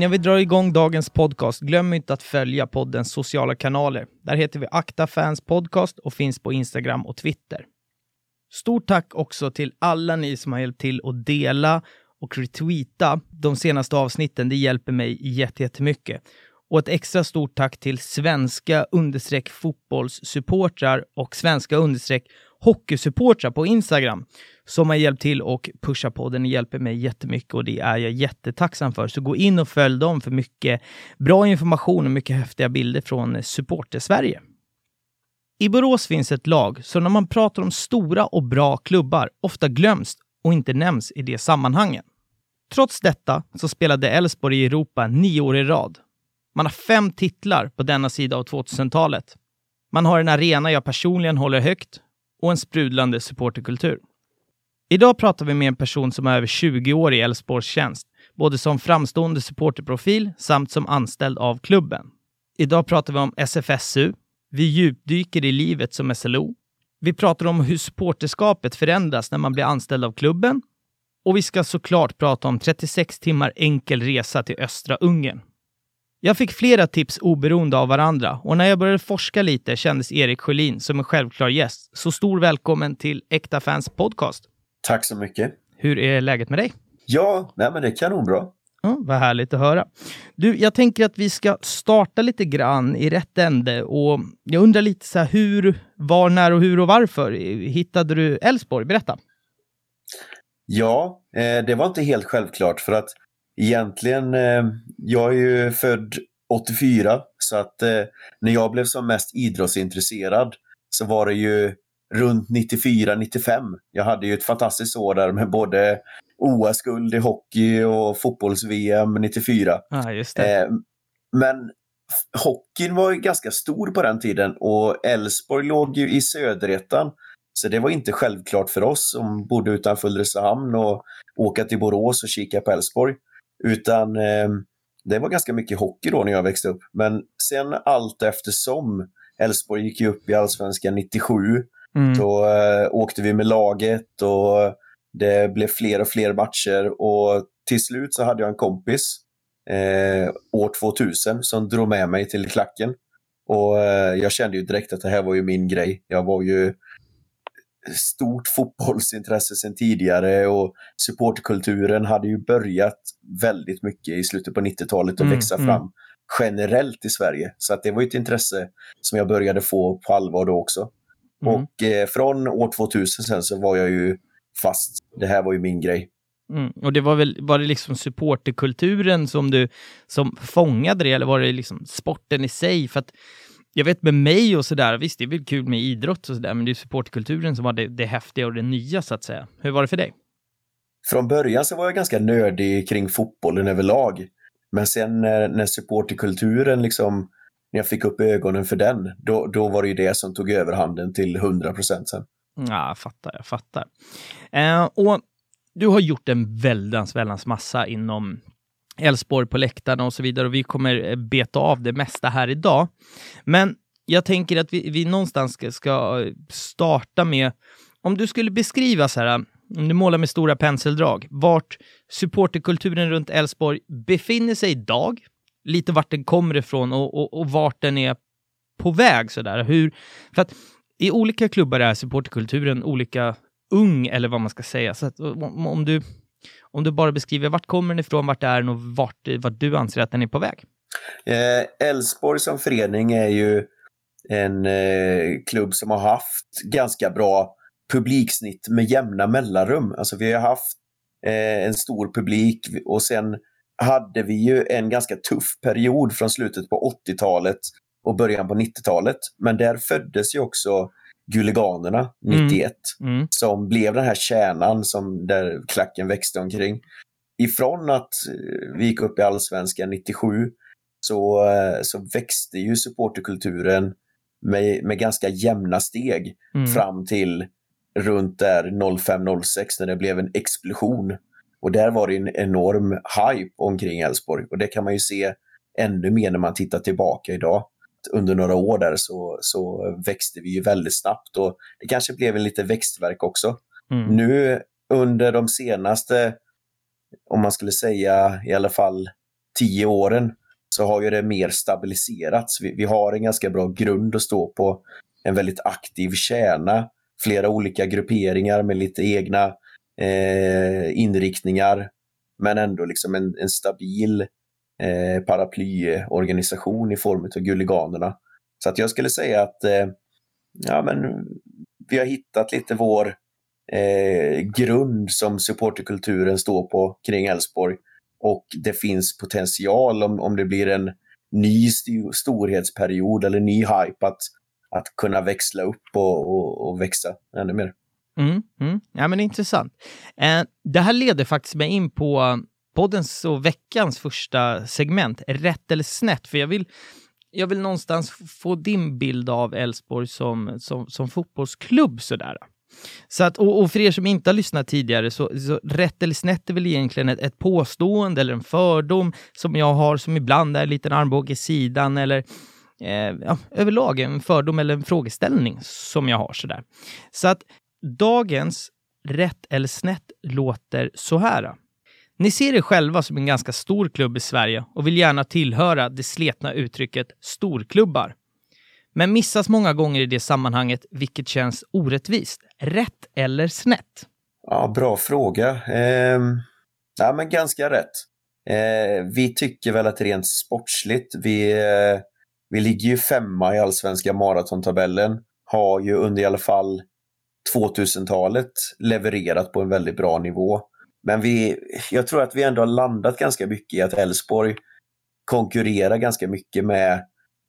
Innan vi drar igång dagens podcast, glöm inte att följa poddens sociala kanaler. Där heter vi Akta Fans Podcast och finns på Instagram och Twitter. Stort tack också till alla ni som har hjälpt till att dela och retweeta de senaste avsnitten. Det hjälper mig jättemycket. Och ett extra stort tack till svenska understreck fotbollssupportrar och svenska understreck hockeysupportrar på Instagram som har hjälpt till och pusha podden. Det hjälper mig jättemycket och det är jag jättetacksam för. Så gå in och följ dem för mycket bra information och mycket häftiga bilder från Supporter-Sverige. I Borås finns ett lag som när man pratar om stora och bra klubbar ofta glöms och inte nämns i det sammanhangen. Trots detta så spelade Elfsborg i Europa nio år i rad. Man har fem titlar på denna sida av 2000-talet. Man har en arena jag personligen håller högt och en sprudlande supporterkultur. Idag pratar vi med en person som har över 20 år i Elfsborgs tjänst, både som framstående supporterprofil samt som anställd av klubben. Idag pratar vi om SFSU, vi djupdyker i livet som SLO, vi pratar om hur supporterskapet förändras när man blir anställd av klubben och vi ska såklart prata om 36 timmar enkel resa till östra Ungern. Jag fick flera tips oberoende av varandra och när jag började forska lite kändes Erik Sjölin som en självklar gäst. Så stor välkommen till Äkta Fans Podcast. Tack så mycket. Hur är läget med dig? Ja, nej men det är kanonbra. Ja, vad härligt att höra. Du, jag tänker att vi ska starta lite grann i rätt ände och jag undrar lite så här hur, var, när och hur och varför hittade du Elfsborg? Berätta. Ja, eh, det var inte helt självklart för att egentligen, eh, jag är ju född 84 så att eh, när jag blev som mest idrottsintresserad så var det ju runt 94-95. Jag hade ju ett fantastiskt år där med både OS-guld i hockey och fotbolls-VM 94. Ja, just. Eh, men hockeyn var ju ganska stor på den tiden och Elfsborg låg ju i söderettan. Så det var inte självklart för oss som bodde utanför Ulricehamn och åka till Borås och kika på Elfsborg. Utan eh, det var ganska mycket hockey då när jag växte upp. Men sen allt eftersom Elfsborg gick upp i Allsvenskan 97 Mm. så eh, åkte vi med laget och det blev fler och fler matcher och till slut så hade jag en kompis eh, år 2000 som drog med mig till klacken. Och eh, jag kände ju direkt att det här var ju min grej. Jag var ju stort fotbollsintresse sedan tidigare och supportkulturen hade ju börjat väldigt mycket i slutet på 90-talet att Mm, växa mm. fram generellt i Sverige. Så att det var ett intresse som jag började få på allvar då också. Mm. Och eh, från år 2000 sen så var jag ju fast. Det här var ju min grej. Mm. Och det var väl, var det liksom supporterkulturen som du, som fångade det, eller var det liksom sporten i sig? För att jag vet med mig och sådär, visst det är väl kul med idrott och sådär, men det är supporterkulturen som var det, det häftiga och det nya så att säga. Hur var det för dig? Från början så var jag ganska nördig kring fotbollen överlag. Men sen när, när supporterkulturen liksom, när jag fick upp ögonen för den, då, då var det ju det som tog överhanden till 100% sen. Ja, jag fattar, jag fattar. Eh, och du har gjort en väldans, väldans massa inom Elfsborg på läktarna och så vidare och vi kommer eh, beta av det mesta här idag. Men jag tänker att vi, vi någonstans ska, ska eh, starta med, om du skulle beskriva så här, om du målar med stora penseldrag, vart supporterkulturen runt Elfsborg befinner sig idag, lite vart den kommer ifrån och, och, och vart den är på väg sådär. Hur, för att i olika klubbar är supporterkulturen olika ung, eller vad man ska säga. Så att om, om, du, om du bara beskriver vart kommer den ifrån, vart är den och vart, vart du anser att den är på väg. Eh, Elfsborg som förening är ju en eh, klubb som har haft ganska bra publiksnitt med jämna mellanrum. Alltså vi har haft eh, en stor publik och sen hade vi ju en ganska tuff period från slutet på 80-talet och början på 90-talet. Men där föddes ju också Guliganerna 91 Mm. som blev den här kärnan som där klacken växte omkring. Ifrån att eh, vi gick upp i allsvenskan 97 så, eh, så växte ju supporterkulturen med, med ganska jämna steg Mm. fram till runt där 05-06 när det blev en explosion. Och där var det en enorm hype omkring Elfsborg och det kan man ju se ännu mer när man tittar tillbaka idag. Under några år där så, så växte vi ju väldigt snabbt och det kanske blev en lite växtverk också. Mm. Nu under de senaste, om man skulle säga i alla fall tio åren, så har ju det mer stabiliserats. Vi, vi har en ganska bra grund att stå på, en väldigt aktiv kärna, flera olika grupperingar med lite egna eh, inriktningar, men ändå liksom en, en stabil eh, paraplyorganisation i form av Gulliganerna. Så att jag skulle säga att eh, ja, men vi har hittat lite vår eh, grund som supporterkulturen står på kring Elfsborg. Och det finns potential om, om det blir en ny storhetsperiod eller ny hype att, att kunna växla upp och, och, och växa ännu mer. Mm, mm. Ja, men intressant. Eh, det här leder faktiskt mig in på poddens och veckans första segment, rätt eller snett, för jag vill jag vill någonstans få din bild av Elfsborg som, som, som fotbollsklubb sådär. Så att, och, och för er som inte har lyssnat tidigare, så, så rätt eller snett är väl egentligen ett, ett påstående eller en fördom som jag har som ibland är en liten armbåge i sidan eller eh, ja, överlag en fördom eller en frågeställning som jag har sådär. Så att dagens rätt eller snett låter så här. Ni ser er själva som en ganska stor klubb i Sverige och vill gärna tillhöra det sletna uttrycket storklubbar. Men missas många gånger i det sammanhanget, vilket känns orättvist. Rätt eller snett? Ja, bra fråga. Eh, ja, men ganska rätt. Eh, vi tycker väl att rent sportsligt, vi, eh, vi ligger ju femma i allsvenska maratontabellen, har ju under i alla fall 2000-talet levererat på en väldigt bra nivå. Men vi, jag tror att vi ändå har landat ganska mycket i att Elfsborg konkurrerar ganska mycket med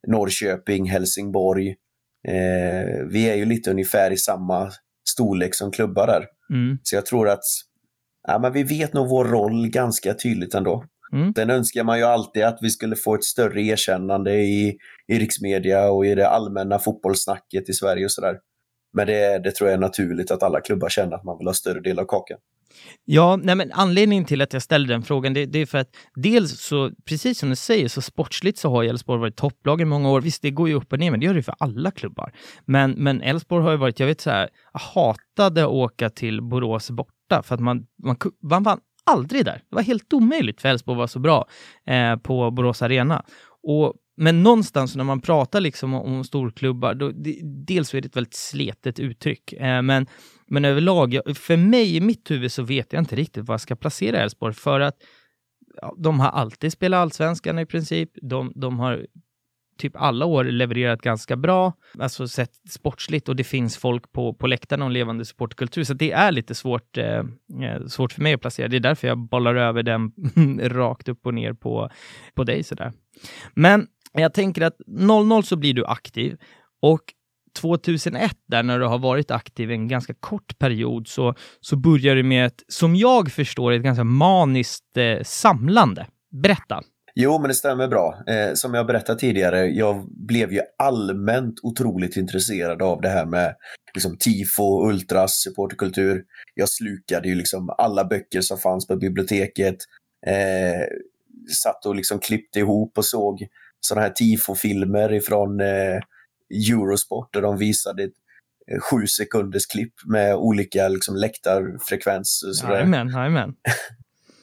Norrköping, Helsingborg. Eh, vi är ju lite ungefär i samma storlek som klubbar där. Mm. Så jag tror att ja, men vi vet nog vår roll ganska tydligt ändå. Mm. Sen önskar man ju alltid att vi skulle få ett större erkännande i, i riksmedia och i det allmänna fotbollssnacket i Sverige och sådär. Men det, det tror jag är naturligt att alla klubbar känner att man vill ha större del av kakan. Ja, nej men anledningen till att jag ställde den frågan, det, det är för att dels så, precis som du säger, så sportsligt så har ju Elfsborg varit topplag i många år. Visst, det går ju upp och ner, men det gör det ju för alla klubbar. Men, men Elfsborg har ju varit, jag vet så här, hatade att åka till Borås borta, för att man, man, man vann aldrig där. Det var helt omöjligt för Elfsborg var så bra eh, på Borås Arena. Och men någonstans när man pratar liksom om, om storklubbar, då, det, dels så är det ett väldigt sletet uttryck, eh, men, men överlag, för mig i mitt huvud så vet jag inte riktigt var jag ska placera Elfsborg, för att ja, de har alltid spelat allsvenskan i princip. De, de har typ alla år levererat ganska bra, alltså sett sportsligt och det finns folk på, på läktarna och en levande supportkultur. Så det är lite svårt, eh, eh, svårt för mig att placera. Det är därför jag bollar över den rakt upp och ner på, på dig sådär. Men jag tänker att 00 så blir du aktiv och 2001 där när du har varit aktiv en ganska kort period så, så börjar du med ett, som jag förstår ett ganska maniskt eh, samlande. Berätta. Jo, men det stämmer bra. Eh, som jag berättade tidigare, jag blev ju allmänt otroligt intresserad av det här med liksom, tifo, ultras, supporterkultur. Jag slukade ju liksom alla böcker som fanns på biblioteket. Eh, satt och liksom klippte ihop och såg sådana här tifo-filmer ifrån eh, Eurosport där de visade eh, sju sekunders klipp med olika liksom, läktarfrekvenser. sådär. Jajamän, jajamän.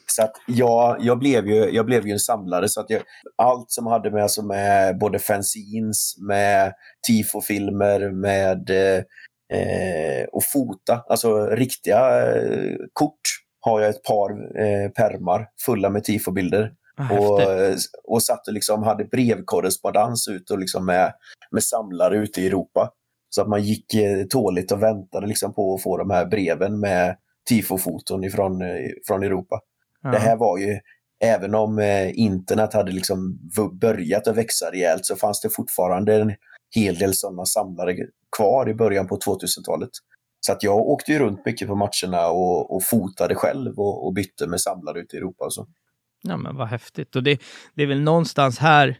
Så att jag, jag, blev ju, jag blev ju en samlare. Så att jag, allt som hade med, alltså med både fanzines, med tifofilmer, med eh, och fota, alltså riktiga eh, kort, har jag ett par eh, permar fulla med tifobilder. Och, häftigt. och satt och liksom hade brevkorrespondens ut och liksom med, med samlare ute i Europa. Så att man gick eh, tåligt och väntade liksom på att få de här breven med tifofoton ifrån, eh, från Europa. Ja. Det här var ju, även om eh, internet hade liksom börjat att växa rejält så fanns det fortfarande en hel del sådana samlare kvar i början på 2000-talet. Så att jag åkte ju runt mycket på matcherna och, och fotade själv och, och bytte med samlare ute i Europa. Och så. Ja, men vad häftigt. Och det, det är väl någonstans här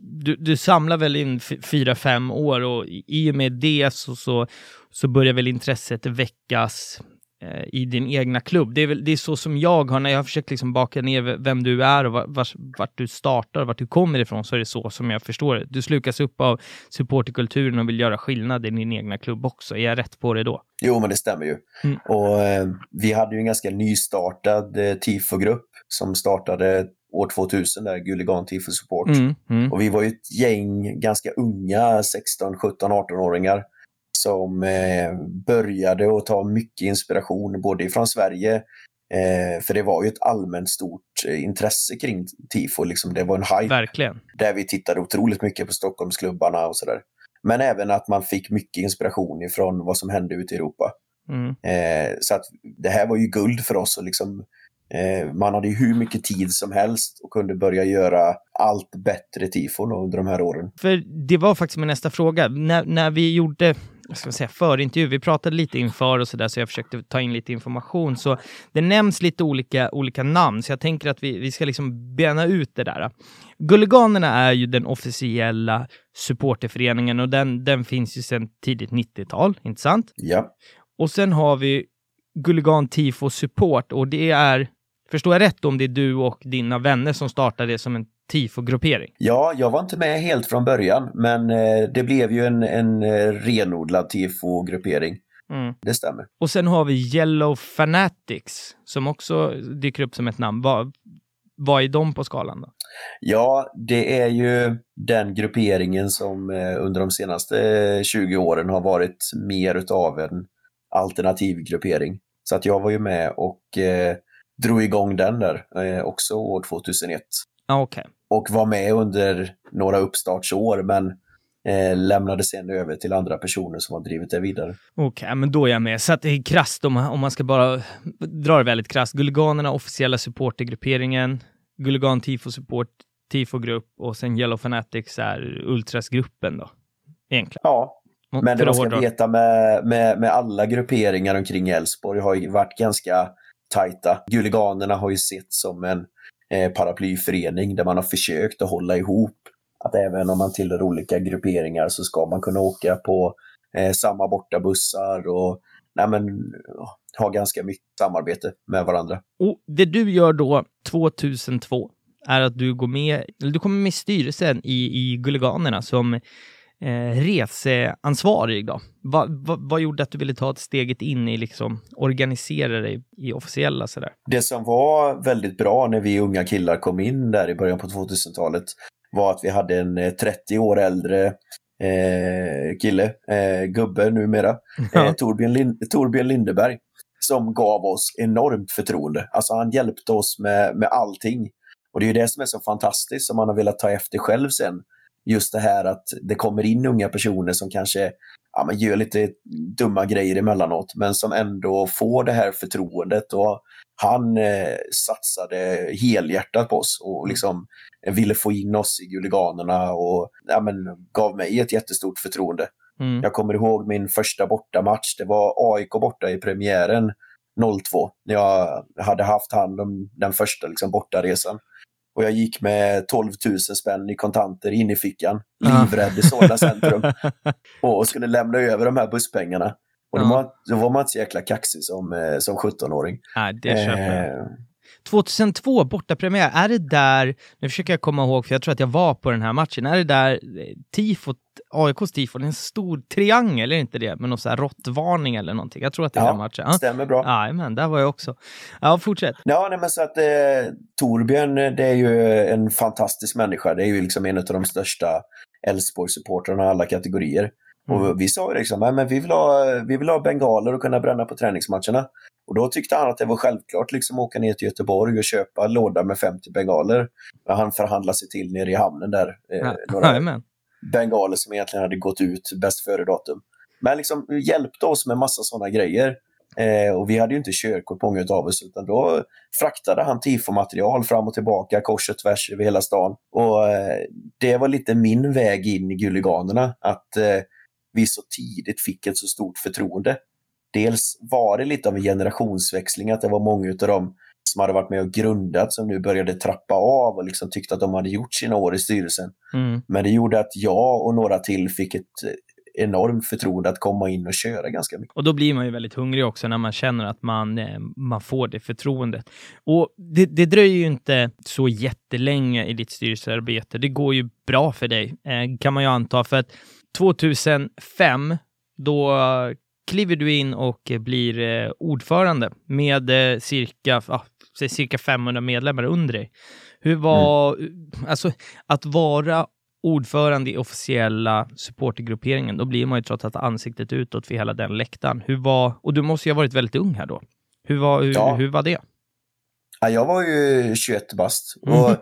du, du samlar väl in fyra, fem år och i och med det så, så, så börjar väl intresset väckas eh, i din egna klubb. Det är, väl, det är så som jag har, när jag har försökt liksom baka ner vem du är och va- vars, vart du startar och vart du kommer ifrån, så är det så som jag förstår det. Du slukas upp av supporterkulturen och vill göra skillnad i din egna klubb också. Är jag rätt på det då? Jo, men det stämmer ju. Mm. Och eh, vi hade ju en ganska nystartad eh, tifogrupp som startade år 2000, där Gulligan Tifo Support. Mm, mm. Och vi var ju ett gäng ganska unga 16, 17, 18-åringar som eh, började att ta mycket inspiration både ifrån Sverige, eh, för det var ju ett allmänt stort eh, intresse kring tifo. Liksom. Det var en hype Verkligen. där vi tittade otroligt mycket på Stockholmsklubbarna och sådär. Men även att man fick mycket inspiration ifrån vad som hände ute i Europa. Mm. Eh, så att det här var ju guld för oss. Och liksom, man hade ju hur mycket tid som helst och kunde börja göra allt bättre tifon under de här åren. För det var faktiskt min nästa fråga. När, när vi gjorde vad ska man säga, förintervju, vi pratade lite inför och sådär, så jag försökte ta in lite information. Så det nämns lite olika, olika namn, så jag tänker att vi, vi ska liksom bena ut det där. Gulliganerna är ju den officiella supporterföreningen och den, den finns ju sedan tidigt 90-tal, inte sant? Ja, Och sen har vi Gulligan Tifo Support och det är, förstår jag rätt om det är du och dina vänner som startade det som en tifo-gruppering? ja jag var inte med helt från början, men eh, det blev ju en, en eh, renodlad tifo-gruppering. Mm. Det stämmer. Och sen har vi Yellow Fanatics som också dyker upp som ett namn. Vad, vad är de på skalan då? Ja, det är ju den grupperingen som eh, under de senaste eh, 20 åren har varit mer utav en alternativ gruppering. Så att jag var ju med och eh, drog igång den där eh, också år 2001. Ja, okej. Och var med under några uppstartsår men eh, lämnade sen över till andra personer som har drivit det vidare. Okej, men då är jag med. Så att det är krasst om, om man ska bara dra det väldigt krasst. Gulliganerna, officiella supportergrupperingen. Gulligan Tifo Support, Tifo-grupp och sen Yellow Fanatics är Ultras-gruppen då. Egentligen. Ja, Men det man ska veta med, med, med alla grupperingar omkring Elfsborg har ju varit ganska tajta. Guliganerna har ju sett som en eh, paraplyförening där man har försökt att hålla ihop. Att även om man tillhör olika grupperingar så ska man kunna åka på eh, samma bortabussar och nej men, ha ganska mycket samarbete med varandra. Och det du gör då 2002 är att du går med, eller du kommer med i styrelsen i, i Gulliganerna som eh, reseansvarig. Då. Va, va, vad gjorde att du ville ta ett steget in i liksom organisera dig i officiella sådär? Det som var väldigt bra när vi unga killar kom in där i början på 2000-talet var att vi hade en eh, 30 år äldre eh, kille, eh, gubbe numera, eh, Ja. Torbjörn, Lind- Torbjörn Lindeberg, som gav oss enormt förtroende. Alltså han hjälpte oss med, med allting. Och det är ju det som är så fantastiskt som man har velat ta efter själv sen. Just det här att det kommer in unga personer som kanske ja, men gör lite dumma grejer emellanåt, men som ändå får det här förtroendet. Och han eh, satsade helhjärtat på oss och liksom ville få in oss i Guliganerna och ja, men, gav mig ett jättestort förtroende. Mm. Jag kommer ihåg min första bortamatch. Det var AIK borta i premiären 02. När jag hade haft hand om den första liksom, bortaresan. Och jag gick med 12 000 spänn i kontanter in i fickan, livrädd i Solna centrum. och skulle lämna över de här busspengarna. Och då, var, då var man inte så jäkla kaxig som, eh, som 17-åring. Nej, det köper jag. Eh, 2002, bortapremiär, är det där, nu försöker jag komma ihåg, för jag tror att jag var på den här matchen, är det där eh, tifot, AIKs tifo, det är en stor triangel, är det inte det? Med någon sån här råttvarning eller någonting. Jag tror att det är Ja, den matchen. Ja, stämmer bra. ja men där var jag också. Ja, fortsätt. Ja, nej, men så att eh, Torbjörn, eh, det är ju en fantastisk människa. Det är ju liksom en av de största Elfsborg-supportrarna i alla kategorier. Mm. Och vi sa ju liksom, "Nej, men vi vill, ha, vi vill ha bengaler och kunna bränna på träningsmatcherna. Och då tyckte han att det var självklart liksom åka ner till Göteborg och köpa en låda med 50 bengaler. Men han förhandlade sig till nere i hamnen där. Eh, Ja, några jajamän. bengaler som egentligen hade gått ut bäst före datum. Men liksom hjälpte oss med massa sådana grejer. Eh, och vi hade ju inte körkort många av oss utan då fraktade han tifomaterial fram och tillbaka kors och tvärs över hela stan. Och eh, det var lite min väg in i Guliganerna, att eh, vi så tidigt fick ett så stort förtroende. Dels var det lite av en generationsväxling, att det var många av de som hade varit med och grundat som nu började trappa av och liksom tyckte att de hade gjort sina år i styrelsen. Mm. Men det gjorde att jag och några till fick ett enormt förtroende att komma in och köra ganska mycket. Och då blir man ju väldigt hungrig också när man känner att man, eh, man får det förtroendet. Och det, det dröjer ju inte så jättelänge i ditt styrelsearbete. Det går ju bra för dig, eh, kan man ju anta. För att 2005, då kliver du in och blir eh, ordförande med eh, cirka, ah, cirka 500 medlemmar under dig. Hur var, alltså att vara ordförande i officiella supportergrupperingen, då blir man ju trots allt ansiktet utåt för hela den läktaren. Hur var, och du måste ju ha varit väldigt ung här då. Hur var, hur, Ja. hur var det? Ja, jag var ju 21 bast. Mm.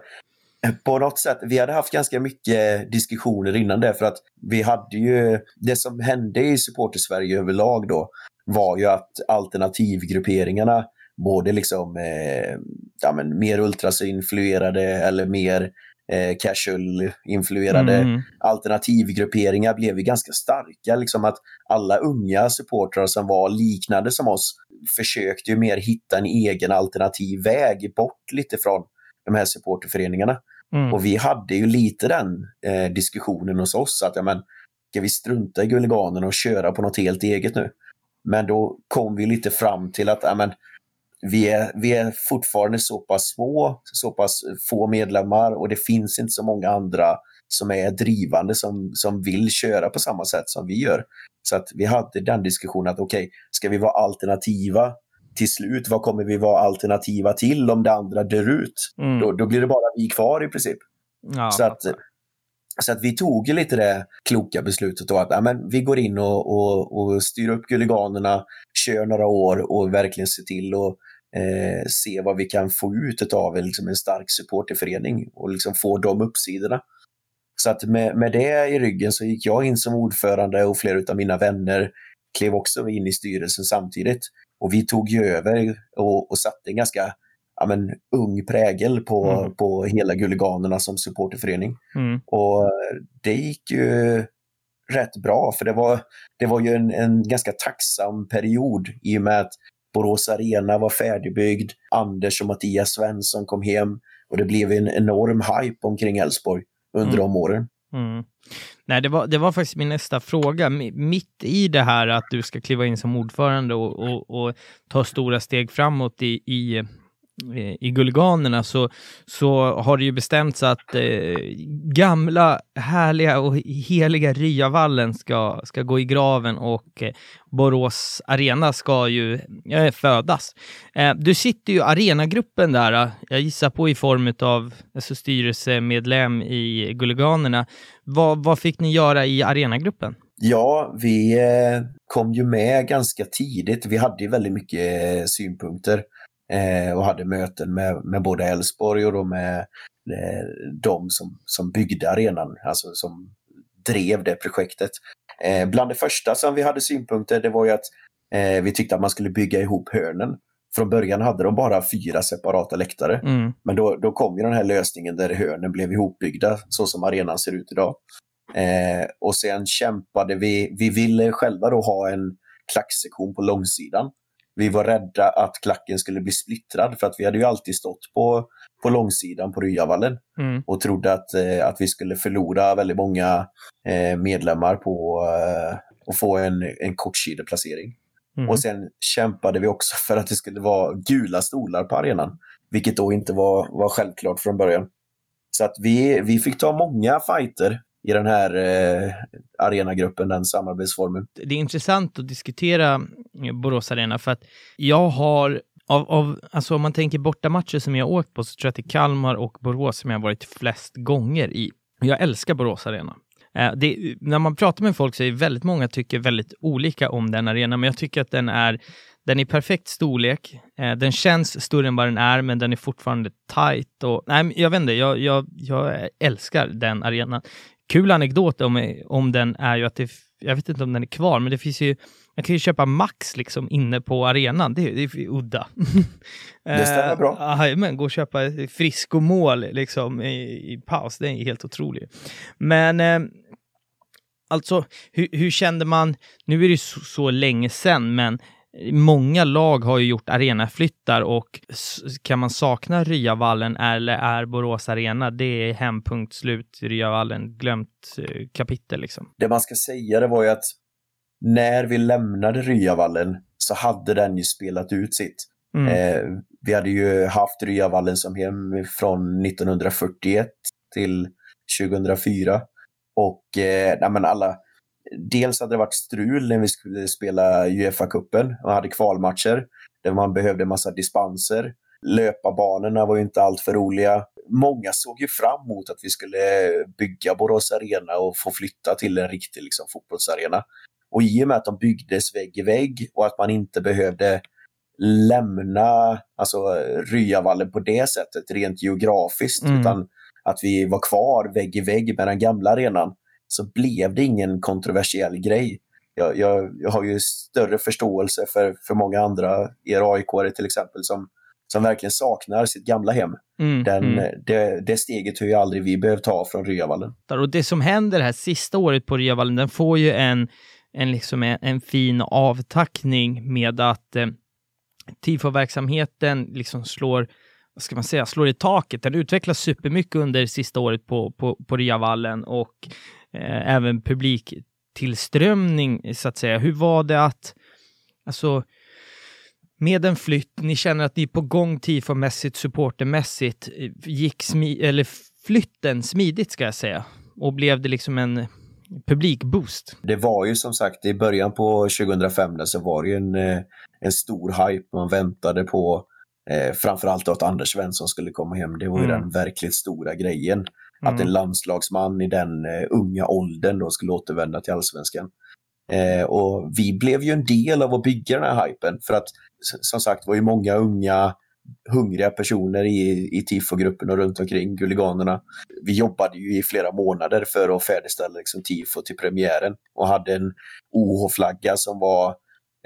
På något sätt, vi hade haft ganska mycket diskussioner innan det för att vi hade ju, det som hände i supporter-Sverige överlag då var ju att alternativgrupperingarna, både liksom eh, ja, men mer ultrasinfluerade eller mer eh, casual-influerade Mm. alternativgrupperingar blev ju ganska starka. Liksom att alla unga supportrar som var liknande som oss försökte ju mer hitta en egen alternativ väg bort lite från de här supporterföreningarna. Mm. Och vi hade ju lite den eh, diskussionen hos oss att ja, men, ska vi strunta i Guliganerna och köra på något helt eget nu? Men då kom vi lite fram till att ja, men, vi, är, vi är fortfarande så pass små, så pass få medlemmar och det finns inte så många andra som är drivande som, som vill köra på samma sätt som vi gör. Så att vi hade den diskussionen att okej, ska vi vara alternativa till slut? Vad kommer vi vara alternativa till om det andra dör ut? Mm. Då, då blir det bara vi kvar i princip. Ja, Så att, så att vi tog lite det kloka beslutet då att ja, men vi går in och, och, och styr upp Guliganerna, kör några år och verkligen se till att eh, se vad vi kan få ut av liksom en stark supporterförening och liksom få de uppsidorna. Så att med, med det i ryggen så gick jag in som ordförande och flera av mina vänner klev också in i styrelsen samtidigt. Och vi tog ju över och, och satte en ganska ja, men, ung prägel på, Mm. på hela Guliganerna som supporterförening. mm. Och det gick ju rätt bra, för det var, det var ju en, en ganska tacksam period i och med att Borås Arena var färdigbyggd, Anders och Mattias Svensson kom hem och det blev en enorm hype omkring Elfsborg under Mm. de åren. Mm. Nej, det var, det var faktiskt min nästa fråga. Mitt i det här att du ska kliva in som ordförande och, och, och ta stora steg framåt i, i, Eh, i Guliganerna så, så har det ju bestämts att eh, gamla, härliga och heliga Ryavallen ska, ska gå i graven och eh, Borås Arena ska ju eh, födas. Eh, du sitter ju i arenagruppen där, eh, jag gissar på i form av alltså, styrelsemedlem i Guliganerna. Vad, vad fick ni göra i arenagruppen? Ja, vi eh, kom ju med ganska tidigt. Vi hade ju väldigt mycket eh, synpunkter eh, och hade möten med, med både Elfsborg och med eh, de som, som byggde arenan, alltså som drev det projektet. Eh, bland det första som vi hade synpunkter, det var ju att eh, vi tyckte att man skulle bygga ihop hörnen. Från början hade de bara fyra separata läktare. Mm. Men då, då kom ju den här lösningen där hörnen blev ihopbyggda så som arenan ser ut idag. Eh, och sen kämpade vi, vi ville själva då ha en klacksektion på långsidan. Vi var rädda att klacken skulle bli splittrad för att vi hade ju alltid stått på, på långsidan på Ryavallen Mm. och trodde att, eh, att vi skulle förlora väldigt många eh, medlemmar på eh, att få en, en kortsideplacering. Mm. Och sen kämpade vi också för att det skulle vara gula stolar på arenan, vilket då inte var, var självklart från början. Så att vi, vi fick ta många fighter i den här eh, arenagruppen, den samarbetsformen. det är intressant att diskutera eh, Borås Arena för att jag har av, av, alltså om man tänker bortamatcher som jag åkt på så tror jag att det är Kalmar och Borås som jag har varit flest gånger i. Jag älskar Borås Arena. Eh, det, när man pratar med folk så är det väldigt många tycker väldigt olika om den arenan, men jag tycker att den är den är i perfekt storlek. Eh, den känns större än vad den är, men den är fortfarande tight. Och, nej, jag vet inte, jag, jag, jag älskar den arenan. Kul anekdot om, om den är ju att det, jag vet inte om den är kvar, men det finns ju, jag kan ju köpa Max liksom inne på arenan. Det, det är udda. Det stämmer bra. Uh, men gå och köpa friskomål liksom i, i paus, det är helt otroligt. Men eh, alltså, hur, hur kände man, nu är det så, så länge sedan, men många lag har ju gjort arenaflyttar och kan man sakna Ryavallen eller är Borås Arena, det är hempunkt slut, Ryavallen, glömt eh, kapitel liksom. Det man ska säga det var ju att när vi lämnade Ryavallen så hade den ju spelat ut sitt. Mm. Eh, vi hade ju haft Ryavallen som hem från 1941 till 2004. Och eh, alla, dels hade det varit strul när vi skulle spela Uefa-cupen och hade kvalmatcher där man behövde massa dispenser. Löparbanorna var ju inte alltför roliga. Många såg ju fram emot att vi skulle bygga Borås Arena och få flytta till en riktig liksom, fotbollsarena. Och i och med att de byggdes vägg i vägg och att man inte behövde lämna alltså, Ryavallen på det sättet rent geografiskt, mm. utan att vi var kvar vägg i vägg med den gamla arenan, så blev det ingen kontroversiell grej. Jag, jag, jag har ju större förståelse för, för många andra, er aik till exempel, som, som verkligen saknar sitt gamla hem. Mm, Den, mm. Det, det steget har ju aldrig vi behövt ta från Ryavallen. Och det som händer här sista året på Ryavallen, den får ju en, en, liksom en, en fin avtackning med att eh, tifo-verksamheten liksom slår vad ska man säga, slår i taket. Den utvecklas supermycket under sista året på, på, på Ryavallen och eh, även publiktillströmning så att säga. Hur var det att, alltså, med en flytt, ni känner att ni är på gång tifo-mässigt, supportermässigt, gick smi eller flytten smidigt ska jag säga? Och blev det liksom en publikboost? Det var ju som sagt i början på 2005 så var det ju en, eh, en stor hype. Man väntade på eh, framförallt att Anders Svensson skulle komma hem. Det var ju mm. den verkligt stora grejen. Mm. Att en landslagsman i den eh, unga åldern då skulle återvända till allsvenskan. Eh, och vi blev ju en del av att bygga den här hypen. För att som sagt var ju många unga hungriga personer i, i tifogruppen och runt omkring Guliganerna. Vi jobbade ju i flera månader för att färdigställa liksom, tifo till premiären och hade en OH-flagga som var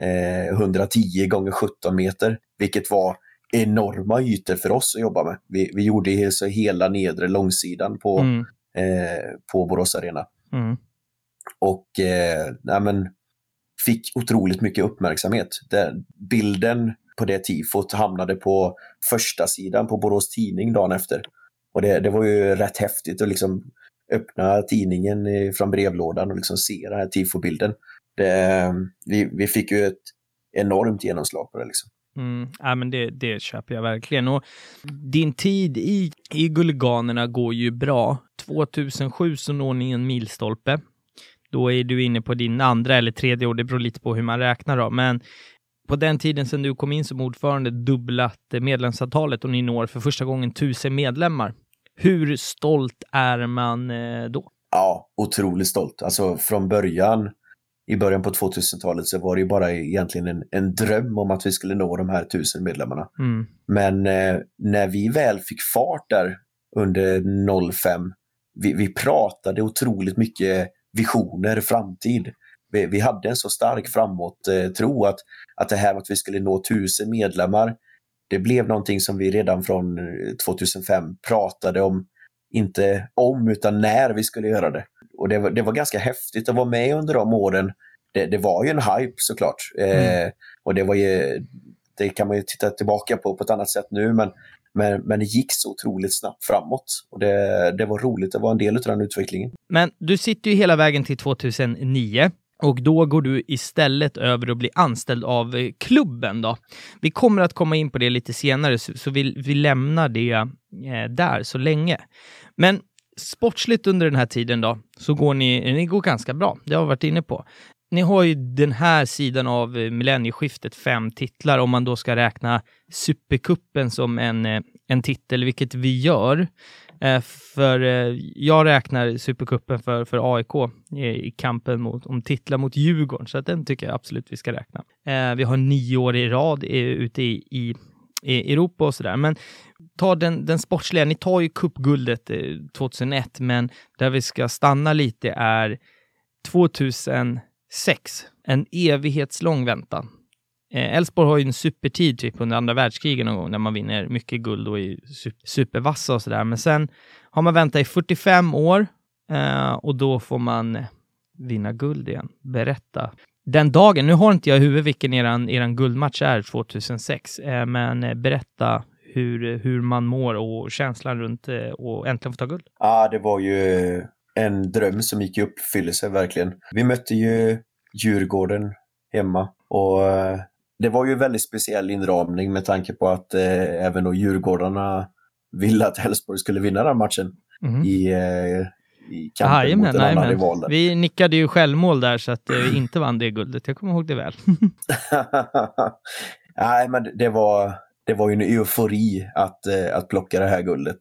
eh, 110 gånger 17 meter, vilket var enorma ytor för oss att jobba med. Vi, vi gjorde så hela nedre långsidan på, mm. eh, på Borås Arena. Mm. Och eh, nej, men, fick otroligt mycket uppmärksamhet. Den bilden på det tifot hamnade på första sidan på Borås Tidning dagen efter. Och det, det var ju rätt häftigt att liksom öppna tidningen från brevlådan och liksom se den här tifobilden. Det, vi, vi fick ju ett enormt genomslag på det. Liksom. Mm, ja, men det, det köper jag verkligen. Och din tid i, i Gulliganerna går ju bra. 2007 så når ni en milstolpe. Då är du inne på din andra eller tredje år, det beror lite på hur man räknar då. Men på den tiden sedan du kom in som ordförande dubblat medlemsantalet och ni når för första gången tusen medlemmar. Hur stolt är man eh, då? Ja, otroligt stolt. Alltså från början i början på 2000-talet så var det ju bara egentligen en, en dröm om att vi skulle nå de här tusen medlemmarna. Mm. Men eh, när vi väl fick fart där under 05, vi, vi pratade otroligt mycket visioner, framtid. Vi, vi hade en så stark framåt eh, tro att, att det här med att vi skulle nå tusen medlemmar, det blev någonting som vi redan från 2005 eh, pratade om, inte om utan när vi skulle göra det och det var, det var ganska häftigt att vara med under de åren. Det, det var ju en hype såklart. Mm. Eh, och det var ju, det kan man ju titta tillbaka på på ett annat sätt nu, men, men, men det gick så otroligt snabbt framåt. Och det, det var roligt att vara en del av den utvecklingen. Men du sitter ju hela vägen till 2009. Och då går du istället över och blir anställd av eh, klubben då. Vi kommer att komma in på det lite senare, så, så vi, vi lämnar det eh, där så länge. Men sportsligt under den här tiden då, så går ni, ni går ganska bra. Det har vi varit inne på. Ni har ju den här sidan av eh, millennieskiftet fem titlar om man då ska räkna Supercupen som en, eh, en titel, vilket vi gör. Eh, för jag räknar Supercupen för, för AIK i kampen mot, om titlar mot Djurgården, så att den tycker jag absolut vi ska räkna. Vi har nio år i rad ute i, i, i Europa och sådär. Men ta den, den sportsliga, ni tar ju cupguldet eh, 2001, men där vi ska stanna lite är 2006. En evighetslång väntan. Eh, Elfsborg har ju en supertid typ under andra världskriget någon gång när man vinner mycket guld och är supervassa och sådär. Men sen har man väntat i 45 år eh, och då får man vinna guld igen. Berätta den dagen, nu har inte jag i huvudet vilken eran, eran guldmatch är 2006, eh, men eh, berätta hur, hur man mår och känslan runt eh, och äntligen få ta guld. Ja, det var ju en dröm som gick i uppfyllelse verkligen. Vi mötte ju Djurgården hemma och eh, det var ju en väldigt speciell inramning med tanke på att eh, även då Djurgårdarna ville att Elfsborg skulle vinna den matchen Mhm. i, eh, i kampen Jajamän, mot en annan jajamän. rival. där. Vi nickade ju självmål där så att eh, vi inte vann det guldet. Jag kommer ihåg det väl. Nej, men det var, det var ju en eufori att, eh, att plocka det här guldet.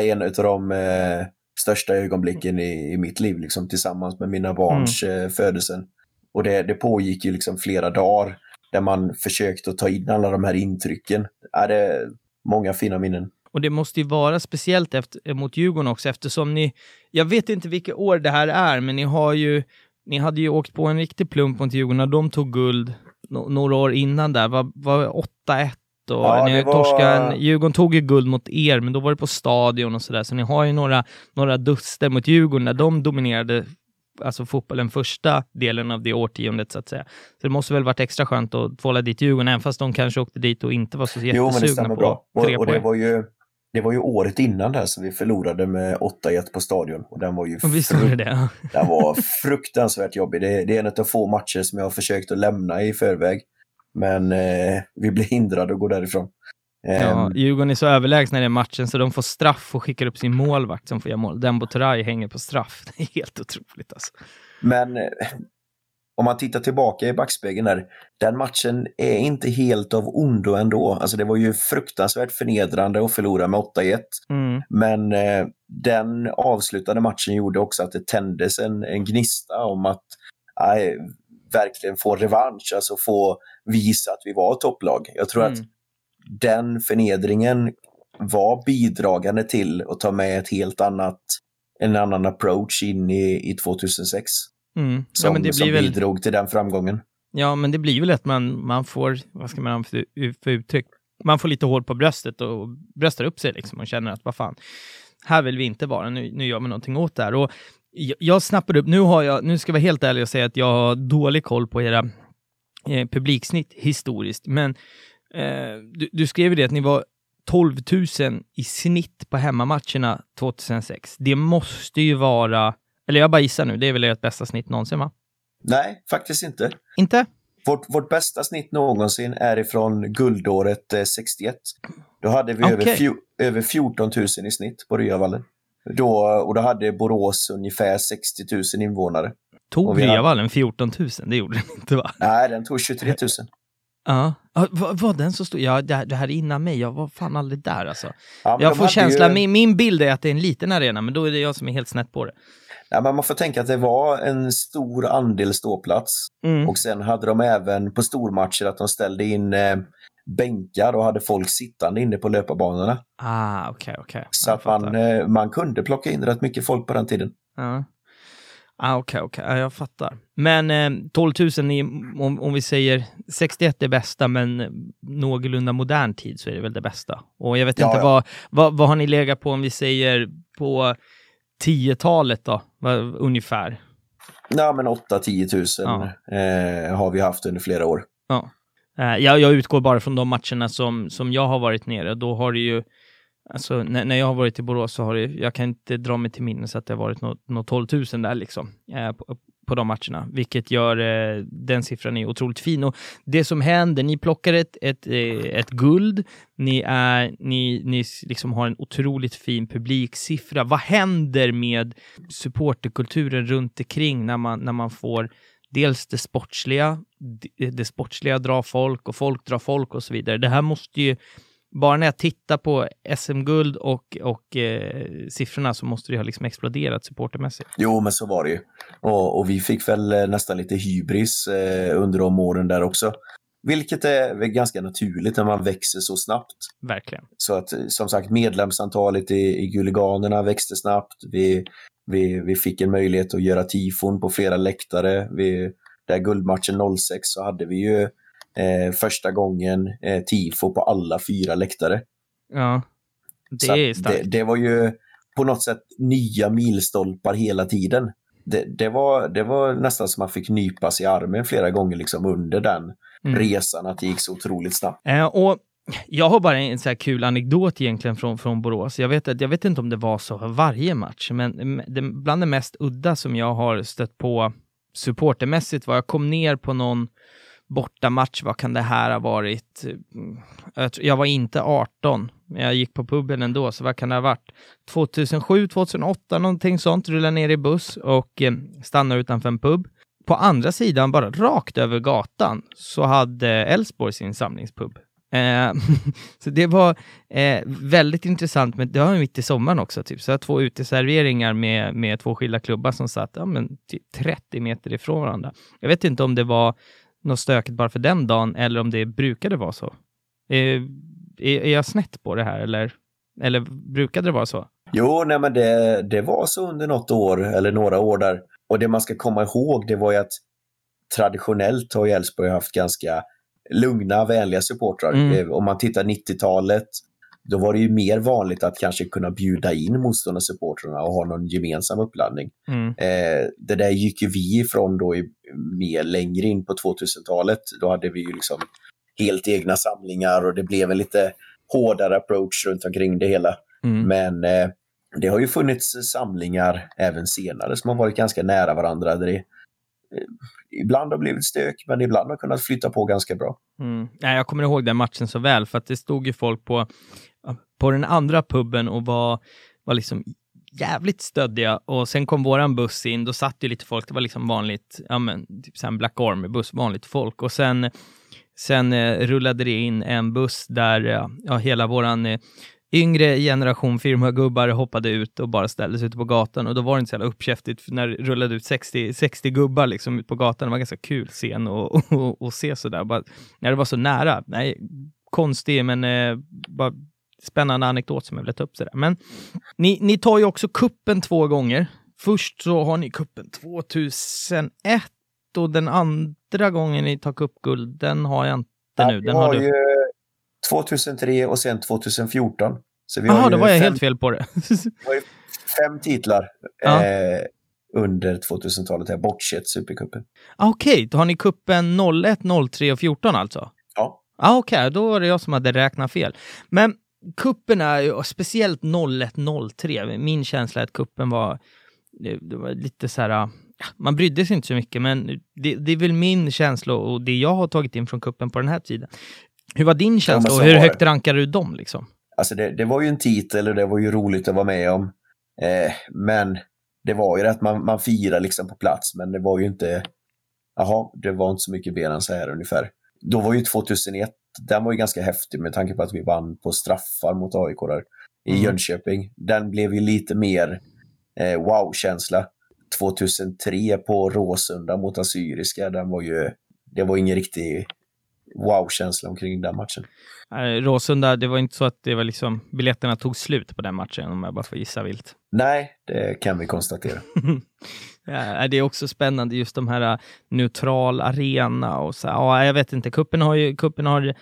En av de eh, största ögonblicken i, i mitt liv, liksom, tillsammans med mina barns eh, födelsen. Och det, det pågick ju liksom flera dagar där man försökte att ta in alla de här intrycken. Ja, det är många fina minnen. Och det måste ju vara speciellt efter, mot Djurgården också eftersom ni, jag vet inte vilket år det här är, men ni har ju, ni hade ju åkt på en riktig plump mot Djurgården när de tog guld no, några år innan där, var, var 8-1 och Ja, ni det var- torskade, en- Djurgården tog ju guld mot er, men då var det på stadion och sådär, så ni har ju några, några duster mot Djurgården när de dominerade alltså fotbollen första delen av det årtiondet så att säga. Så det måste väl varit extra skönt att tvåla dit Djurgården, även fast de kanske åkte dit och inte var så Jo, men det jättesugna på bra. tre Och, och det, var ju, det var ju året innan där som vi förlorade med 8-1 på stadion. Och den var ju var det det. Den var fruktansvärt jobbig. Det, det är en av få matcher som jag har försökt att lämna i förväg. Men eh, vi blev hindrade att gå därifrån. Ja, Ehm, Djurgården är så överlägsna i den matchen så de får straff och skickar upp sin målvakt som får göra mål. Dembo Turay hänger på straff. Det är helt otroligt alltså. Men eh, om man tittar tillbaka i backspegeln där, den matchen är inte helt av ondo ändå. Alltså det var ju fruktansvärt förnedrande att förlora med 8-1. Mm. Men eh, den avslutande matchen gjorde också att det tändes en, en gnista om att nej, verkligen få revansch, alltså få visa att vi var ett topplag. Jag tror att Mm. den förnedringen var bidragande till att ta med ett helt annat, en annan approach in i, i 2006. Mm. Som, Ja, men det som blir väl, bidrog till den framgången. ja, men det blir väl att man, man får, vad ska man för, för uttryck? Man får lite hål på bröstet och bröstar upp sig liksom och känner att vad fan, här vill vi inte vara, nu, nu gör vi någonting åt det här. Och jag, jag snappade upp, nu har jag, nu ska jag vara helt ärlig och säga att jag har dålig koll på era eh, publiksnitt historiskt, men eh, du, du skrev ju det att ni var 12 000 i snitt på hemmamatcherna 2006. Det måste ju vara, eller jag bara gissar nu, det är väl ert bästa snitt någonsin va? Nej, faktiskt inte. Inte? Vårt, vårt bästa snitt någonsin är ifrån guldåret eh, 61. Då hade vi över, Okej. fjo, över 14 000 i snitt på Ryavallen. Då, och då hade Borås ungefär 60 000 invånare. Tog hade- Ryavallen 14 000? Det gjorde den inte va? Nej, den tog 23 000. Ja. ja var, var den så stor? Ja, det, det här är innan mig. Jag var fan aldrig där alltså. Ja, Jag får känslan, Ju, min, min bild är att det är en liten arena, men då är det jag som är helt snett på det. Ja, men man får tänka att det var en stor andel ståplats. Mm. Och sen hade de även på stormatcher att de ställde in eh, bänkar och hade folk sittande inne på löparbanorna. Ah, okej, okej. Så Jag att man, fattar. eh, man kunde plocka in rätt mycket folk på den tiden. Ja. Ah, okej, okej. Ja, jag fattar. Men eh, 12 000, i, om, om vi säger 61 är bästa, men någorlunda modern tid så är det väl det bästa. Och jag vet Ja, inte, ja. Vad, vad, vad har ni legat på om vi säger på 10-talet då, ungefär? Ja, men 8-10 000 eh, har vi haft under flera år. Ja. Eh, jag, jag utgår bara från de matcherna som, som jag har varit nere. Då har det ju, alltså när, när jag har varit i Borås så har det, jag kan inte dra mig till minnes att det har varit något, något 12 000 där liksom, eh, på, på de matcherna, vilket gör eh, den siffran är otroligt fin. Och det som händer, ni plockar ett, ett, eh, ett guld, ni, är, ni, ni liksom har en otroligt fin publiksiffra. Vad händer med supporterkulturen runt omkring när man, när man får dels det sportsliga, det, det sportsliga drar folk och folk drar folk och så vidare. Det här måste ju, bara när jag tittar på SM-guld och, och eh, siffrorna så måste det ha liksom exploderat supportermässigt. Jo, men så var det ju. Och, och vi fick väl eh, nästan lite hybris eh, under de åren där också. Vilket är ganska naturligt när man växer så snabbt. Verkligen. Så att eh, som sagt medlemsantalet i, i Guliganerna växte snabbt. Vi, vi, vi fick en möjlighet att göra tifon på flera läktare. Vi, där guldmatchen 06 så hade vi ju eh, första gången eh, tifo på alla fyra läktare. Ja, det Så är starkt. det, det var ju på något sätt nya milstolpar hela tiden. det, det, var, det var nästan som man fick nypas i armen flera gånger liksom under den Mm. resan, att det gick så otroligt snabbt. Eh, och jag har bara en så här kul anekdot egentligen från, från Borås. Jag vet, att, jag vet inte om det var så varje match, men det, bland det mest udda som jag har stött på supportermässigt var jag kom ner på någon bortamatch, vad kan det här ha varit? Eh, jag, var inte 18, men jag gick på puben ändå, så vad kan det ha varit? 2007, 2008, någonting sånt, rullade ner i buss och stannar stannade utanför en pub. På andra sidan, bara rakt över gatan, så hade Elfsborg sin samlingspub. Eh, så det var eh, väldigt intressant, men det var mitt i sommaren också. Typ. Så jag två uteserveringar med, med två skilda klubbar som satt ja, men, typ 30 meter ifrån varandra. Jag vet inte om det var något stökigt bara för den dagen, eller om det brukade vara så. Eh, är, är jag snett på det här, eller, eller brukade det vara så? Jo, nej men det, det var så under något år, eller några år där. Och det man ska komma ihåg, det var ju att traditionellt har Elfsborg haft ganska lugna, vänliga supportrar. Mm. Eh, Om man tittar 90-talet, då var det ju mer vanligt att kanske kunna bjuda in motståndarsupportrarna och ha någon gemensam uppladdning. Mm. Eh, det där gick ju vi ifrån då i, mer längre in på 2000-talet. Då hade vi ju liksom helt egna samlingar och det blev en lite hårdare approach runt omkring det hela. Mm. Men eh, det har ju funnits samlingar även senare som har varit ganska nära varandra. Där det, eh, ibland har blivit stök, men ibland har kunnat flytta på ganska bra. Mm. Jag kommer ihåg den matchen så väl, för att det stod ju folk på, på den andra puben och var, var liksom jävligt stöddiga och sen kom våran buss in, då satt ju lite folk, det var liksom vanligt, ja men typ en Black Army-buss, vanligt folk och sen, sen eh, rullade det in en buss där eh, ja, hela våran eh, yngre generation firmagubbar hoppade ut och bara ställde sig ute på gatan och då var det inte så jävla uppkäftigt för när det rullade ut 60, 60 gubbar liksom ut på gatan. Det var en ganska kul scen att och, och se sådär. Bara, när det var så nära. Nej, konstig men eh, bara spännande anekdot som jag vill ta upp. Sådär. Men ni, ni tar ju också kuppen två gånger. Först så har ni kuppen 2001 och den andra gången ni tar cupguld, den har jag inte nu. vi Den har har du. ju 2003 och sen 2014. Så vi Jaha, har då ju var jag fem, helt fel på det. fem titlar Ja. eh, under 2000-talet, här, bortsett Supercupen. Ah, Okej, då har ni kuppen 01, 03 och 14 alltså? Ja. Ah, Okej, då var det jag som hade räknat fel. Men kuppen är ju, speciellt 01, 03, min känsla är att kuppen var, det, var lite så här, ja, man brydde sig inte så mycket, men det, det är väl min känsla och det jag har tagit in från kuppen på den här tiden. Hur var din känsla men och hur högt rankar du dem liksom? Alltså det, det var ju en titel och det var ju roligt att vara med om. Eh, men det var ju det att man, man firar liksom på plats, men det var ju inte, jaha, det var inte så mycket mer än så här ungefär. Då var ju 2001, den var ju ganska häftig med tanke på att vi vann på straffar mot AIK där i Mm. Jönköping. Den blev ju lite mer eh, wow-känsla. 2003 på Råsunda mot Assyriska, den var ju, det var ingen riktig wow-känsla omkring den matchen. Eh, Råsunda, det var inte så att det var liksom, biljetterna tog slut på den matchen om jag bara får gissa vilt. Nej, det kan vi konstatera. Ja, det är också spännande just de här äh, neutral arena och så. Ja, jag vet inte, kuppen har ju kuppen har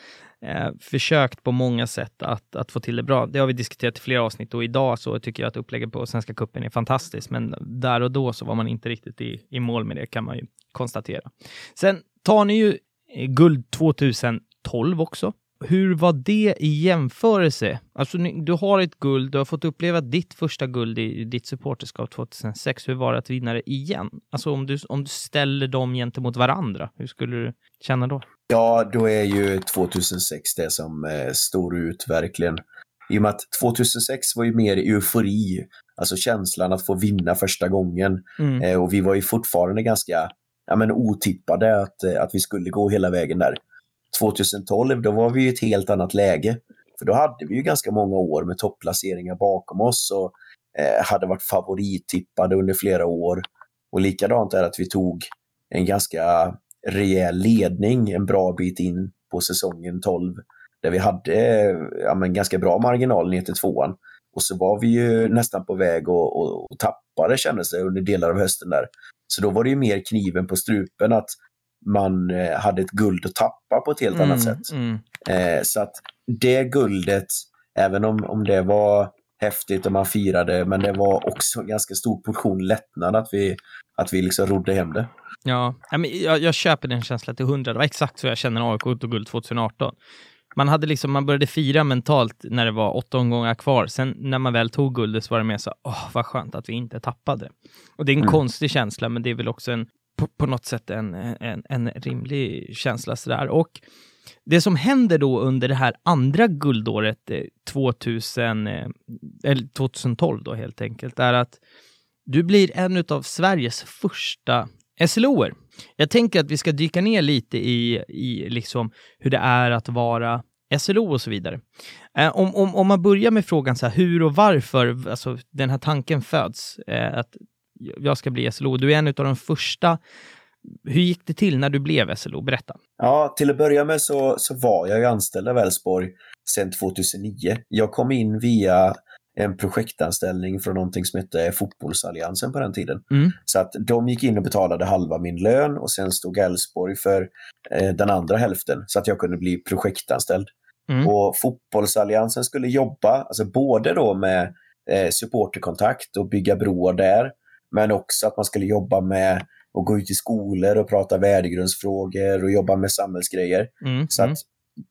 eh, försökt på många sätt att, att få till det bra. Det har vi diskuterat i flera avsnitt och idag så tycker jag att upplägget på Svenska kuppen är fantastiskt, men där och då så var man inte riktigt i, i mål med det kan man ju konstatera. Sen tar ni ju eh, guld 2012 också. Hur var det i jämförelse? Alltså, du har ett guld, du har fått uppleva ditt första guld i, i ditt supporterskap 2006. Hur var det att vinna det igen? Alltså om du, om du ställer dem gentemot varandra, hur skulle du känna då? Ja, då är ju 2006 det som eh, står ut verkligen. I och med att 2006 var ju mer eufori, alltså känslan att få vinna första gången. Mm. Eh, och vi var ju fortfarande ganska ja, men otippade att, eh, att vi skulle gå hela vägen där. 2012, då var vi i ett helt annat läge. För då hade vi ju ganska många år med topplaceringar bakom oss och eh, hade varit favorittippade under flera år. Och likadant är att vi tog en ganska rejäl ledning en bra bit in på säsongen 12. Där vi hade ja, men ganska bra marginal ner till tvåan. Och så var vi ju nästan på väg att och, och tappa det kändes det under delar av hösten där. Så då var det ju mer kniven på strupen att man eh, hade ett guld att tappa på ett helt annat sätt. Mm. Eh, så att det guldet, även om, om det var häftigt och man firade, men det var också en ganska stor portion lättnad att vi, att vi liksom rodde hem det. Ja, jag, jag köper den känslan till hundra. Det var exakt så jag känner AIK tog guld 2018. Man, hade liksom, man började fira mentalt när det var åtta omgångar kvar. Sen när man väl tog guldet så var det mer så, åh, vad skönt att vi inte tappade. Och det är en mm. konstig känsla, men det är väl också en, på, på något sätt en, en, en rimlig känsla sådär. Och det som händer då under det här andra guldåret, 2000, eh, eller 2012 då helt enkelt, är att du blir en av Sveriges första SLOer. Jag tänker att vi ska dyka ner lite i, i liksom hur det är att vara SLO och så vidare. Eh, om, om, om man börjar med frågan så här, hur och varför alltså, den här tanken föds, eh, att jag ska bli SLO. Du är en av de första. Hur gick det till när du blev SLO? Berätta. Ja, till att börja med så, så var jag ju anställd av Elfsborg sedan 2009. Jag kom in via en projektanställning från någonting som hette Fotbollsalliansen på den tiden. Mm. Så att de gick in och betalade halva min lön och sen stod Elfsborg för eh, den andra hälften så att jag kunde bli projektanställd. Mm. Och Fotbollsalliansen skulle jobba, alltså både då med eh, supporterkontakt och bygga broar där, men också att man skulle jobba med att gå ut i skolor och prata värdegrundsfrågor och jobba med samhällsgrejer. Mm. Så att mm.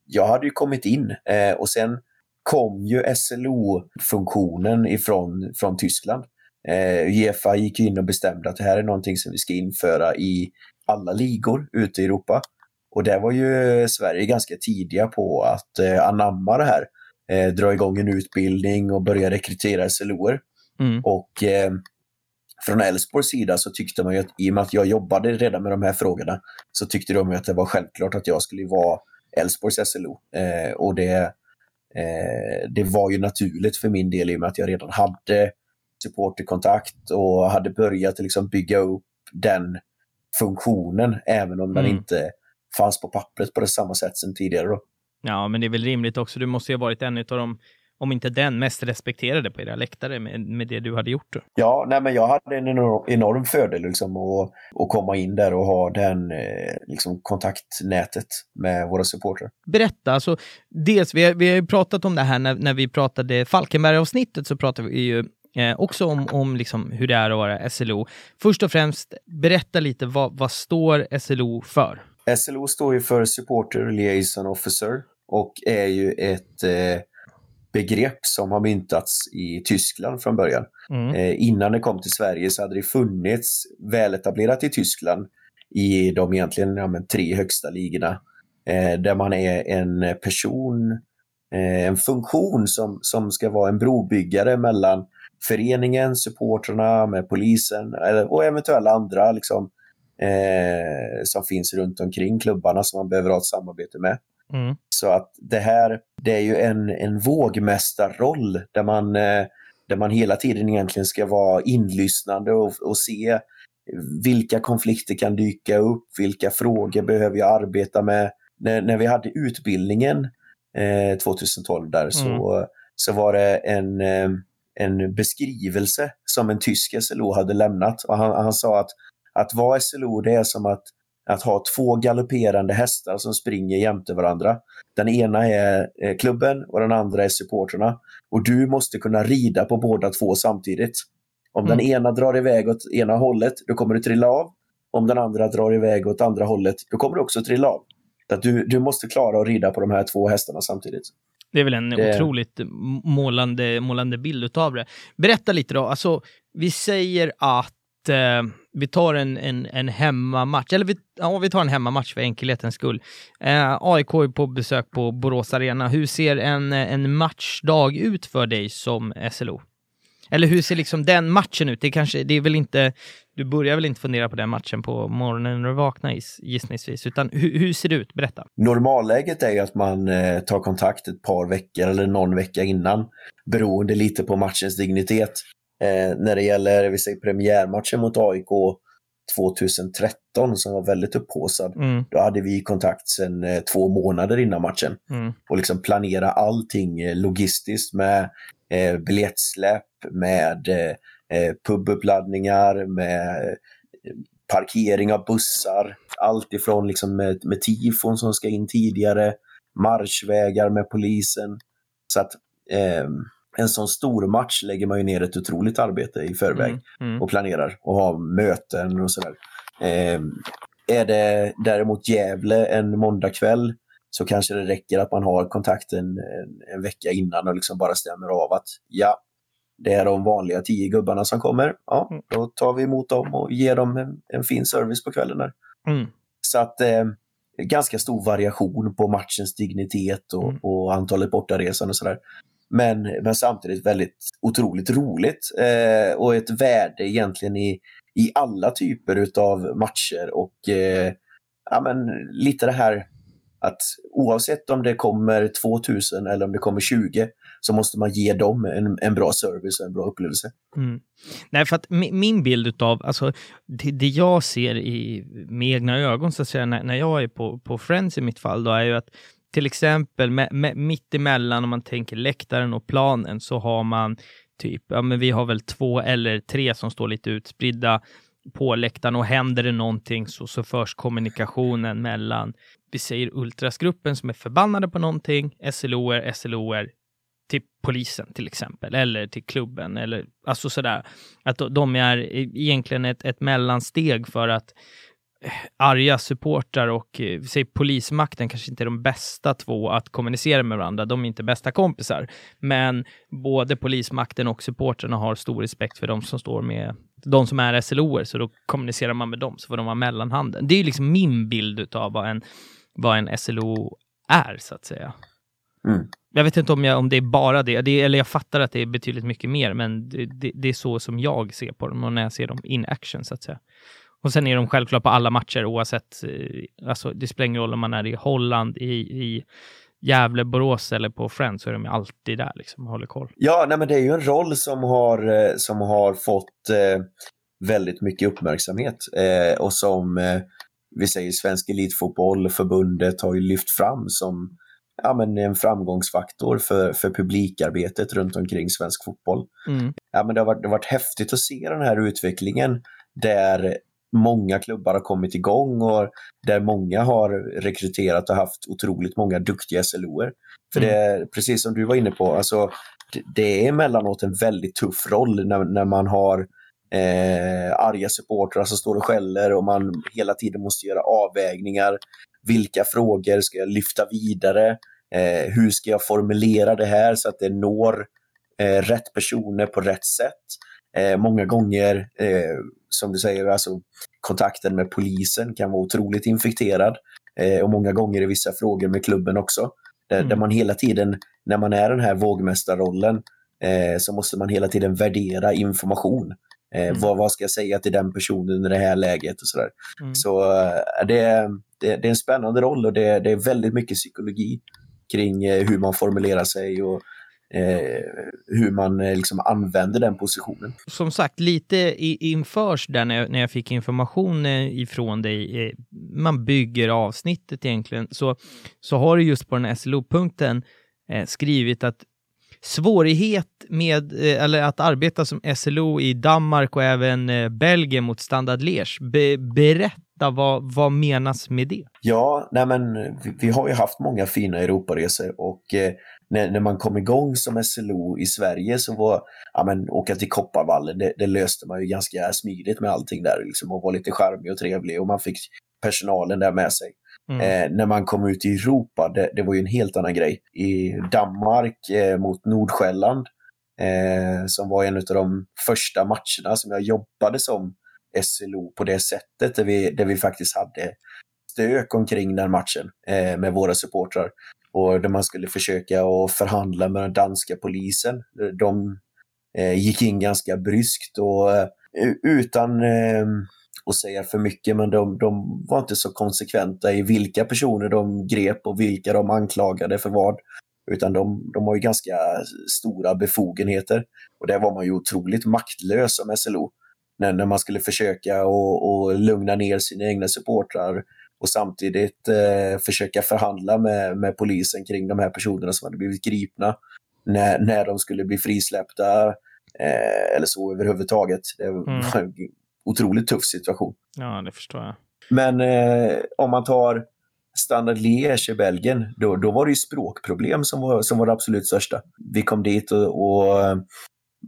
jag hade ju kommit in eh, och sen kom ju SLO-funktionen ifrån från Tyskland. Eh, Uefa gick in och bestämde att det här är någonting som vi ska införa i alla ligor ute i Europa. Och där var ju Sverige ganska tidiga på att eh, anamma det här. Eh, dra igång en utbildning och börja rekrytera SLOer. Mm. Och eh, från Elfsborgs sida så tyckte man ju att i och med att jag jobbade redan med de här frågorna så tyckte de att det var självklart att jag skulle vara Elfsborgs SLO. Eh, och det Eh, det var ju naturligt för min del i och med att jag redan hade supporterkontakt och hade börjat liksom bygga upp den funktionen, även om den mm. inte fanns på pappret på det samma sätt som tidigare. Då. Ja, men det är väl rimligt också. Du måste ju ha varit en av de om inte den mest respekterade på era läktare med, med det du hade gjort? Då. Ja, nej, men jag hade en enorm, fördel liksom, att, att komma in där och ha den eh, liksom, kontaktnätet med våra supportrar. Berätta, alltså, dels, vi har, vi har ju pratat om det här när, när vi pratade Falkenberg-avsnittet så pratade vi ju Eh, också om, om liksom hur det är att vara SLO. Först och främst, berätta lite vad, vad står SLO för? SLO står ju för Supporter Liaison Officer och är ju ett eh, begrepp som har myntats i Tyskland från början. Mm. Eh, innan det kom till Sverige så hade det funnits väletablerat i Tyskland i de egentligen ja, men, tre högsta ligorna. Eh, där man är en person, eh, en funktion som, som ska vara en brobyggare mellan föreningen, supportrarna, med polisen och eventuella andra liksom, eh, som finns runt omkring klubbarna som man behöver ha ett samarbete med. Mm. Så att det här, det är ju en, en vågmästarroll där man, eh, där man hela tiden egentligen ska vara inlyssnande och, och se vilka konflikter kan dyka upp, vilka frågor behöver jag arbeta med. När, när vi hade utbildningen eh, 2012 där mm. så, så var det en, eh, en beskrivelse som en tysk SLO hade lämnat. Och han, han sa att att vara SLO det är som att att ha två galopperande hästar som springer jämte varandra. Den ena är klubben och den andra är supporterna. Och du måste kunna rida på båda två samtidigt. Om mm. den ena drar iväg åt ena hållet, då kommer du trilla av. Om den andra drar iväg åt andra hållet, då kommer du också trilla av. Att du, du måste klara att rida på de här två hästarna samtidigt. Det är väl en det... otroligt målande, målande bild av det. Berätta lite då, alltså, vi säger att eh, vi tar en, en, en hemmamatch, eller vi, ja, vi tar en hemmamatch för enkelhetens skull. Eh, AIK är på besök på Borås Arena. Hur ser en, en matchdag ut för dig som SLO? Eller hur ser liksom den matchen ut? Det, kanske, det är väl inte, du börjar väl inte fundera på den matchen på morgonen när du vaknar gissningsvis, utan hur, hur ser det ut? Berätta. Normalläget är ju att man eh, tar kontakt ett par veckor eller någon vecka innan, beroende lite på matchens dignitet. Eh, när det gäller vi säger, premiärmatchen mot AIK 2013 som var väldigt upphåsad, mm. då hade vi kontakt sedan eh, två månader innan matchen. Mm. Och liksom planera allting eh, logistiskt med eh, biljettsläpp, med eh, pubuppladdningar, med eh, parkering av bussar, allt ifrån liksom med, med tifon som ska in tidigare, marschvägar med polisen. Så att eh, en sån stor match lägger man ju ner ett otroligt arbete i förväg Mm, mm. och planerar och har möten och sådär. Eh, är det däremot Gävle en måndagkväll så kanske det räcker att man har kontakten en, en vecka innan och liksom bara stämmer av att ja, det är de vanliga tio gubbarna som kommer. Ja, Mm. då tar vi emot dem och ger dem en, en fin service på kvällen. Där. Mm. Så att eh, ganska stor variation på matchens dignitet och, Mm. och antalet bortaresande och sådär. Men, men samtidigt väldigt otroligt roligt eh, och ett värde egentligen i, i alla typer av matcher och eh, ja, men lite det här att oavsett om det kommer 2000 eller om det kommer 20 så måste man ge dem en, en bra service och en bra upplevelse. Mm. Nej, för att min bild av, alltså det, det jag ser i, med egna ögon så att säga, när, när jag är på, på Friends i mitt fall, då är ju att till exempel med, med, mitt emellan, om man tänker läktaren och planen, så har man typ, ja men vi har väl två eller tre som står lite utspridda på läktaren och händer det någonting så, så förs kommunikationen mellan, vi säger ultrasgruppen som är förbannade på någonting, SLOer, SLOer, till polisen till exempel, eller till klubben, eller alltså sådär. Att de- är e-, egentligen ett, ett mellansteg för att arga supportrar och eh, säg polismakten kanske inte är de bästa två att kommunicera med varandra. De är inte bästa kompisar. Men både polismakten och supportrarna har stor respekt för de som står med de som är SLOer, så då kommunicerar man med dem, så får de vara mellanhanden. Det är ju liksom min bild av vad en, vad en SLO är, så att säga. Mm. Jag vet inte om, jag, om det är bara det. det eller jag fattar att det är betydligt mycket mer, men det, det, det är så som jag ser på dem och när jag ser dem in action, så att säga. Och sen är de självklart på alla matcher oavsett, eh, alltså det spelar ingen roll om man är i Holland, i, i Gävle, Borås eller på Friends, så är de alltid där liksom och håller koll. Ja, nej, men det är ju en roll som har, eh, som har fått eh, väldigt mycket uppmärksamhet eh, och som eh, vi säger Svensk Elitfotboll, förbundet har ju lyft fram som ja, men en framgångsfaktor för, för publikarbetet runt omkring svensk fotboll. Mm. Ja, men det, har varit, det har varit häftigt att se den här utvecklingen där många klubbar har kommit igång och där många har rekryterat och haft otroligt många duktiga SLOer. För det är precis som du var inne på, alltså, det, det är emellanåt en väldigt tuff roll när, när man har eh, arga supportrar som står och skäller och man hela tiden måste göra avvägningar. Vilka frågor ska jag lyfta vidare? Eh, hur ska jag formulera det här så att det når eh, rätt personer på rätt sätt? Eh, många gånger, eh, som du säger, alltså, kontakten med polisen kan vara otroligt infekterad. Eh, och många gånger i vissa frågor med klubben också. Där, Mm. där man hela tiden, när man är den här vågmästarrollen, eh, så måste man hela tiden värdera information. Eh, Mm. vad, vad ska jag säga till den personen i det här läget och sådär. Mm. Så eh, det, är- det, det är en spännande roll och det, det är väldigt mycket psykologi kring hur man formulerar sig och hur man eh, liksom använder den positionen. som sagt, lite i, införs där när jag, när jag fick information eh, ifrån dig, eh, man bygger avsnittet egentligen, så, så har du just på den här SLO-punkten eh, skrivit att svårighet med, eh, eller att arbeta som SLO i Danmark och även eh, Belgien mot Standard Liège. Be, berätta, vad, vad menas med det? Ja, nej men vi, vi har ju haft många fina Europaresor och eh, när, när man kom igång som SLO i Sverige så var, ja men åka till Kopparvallen, det, det löste man ju ganska smidigt med allting där liksom och var lite charmig och trevlig och man fick personalen där med sig. Mm. Eh, när man kom ut i Europa, det, det var ju en helt annan grej. I Danmark eh, mot Nordsjälland, eh, som var en av de första matcherna som jag jobbade som SLO på det sättet, där vi, där vi faktiskt hade stök omkring den matchen eh, med våra supportrar. Och där man skulle försöka att förhandla med den danska polisen. De eh, gick in ganska bryskt och eh, utan eh, att säga för mycket, men de, de var inte så konsekventa i vilka personer de grep och vilka de anklagade för vad. Utan de, de har ju ganska stora befogenheter. Och där var man ju otroligt maktlös som SLO. När, när man skulle försöka och, och lugna ner sina egna supportrar och samtidigt eh, försöka förhandla med, med polisen kring de här personerna som hade blivit gripna. När, när de skulle bli frisläppta eh, eller så överhuvudtaget. Det var en otroligt tuff situation. Ja, det förstår jag. Men eh, om man tar Standard Liège i Belgien, då, då var det ju språkproblem som var, som var det absolut största. Vi kom dit och, och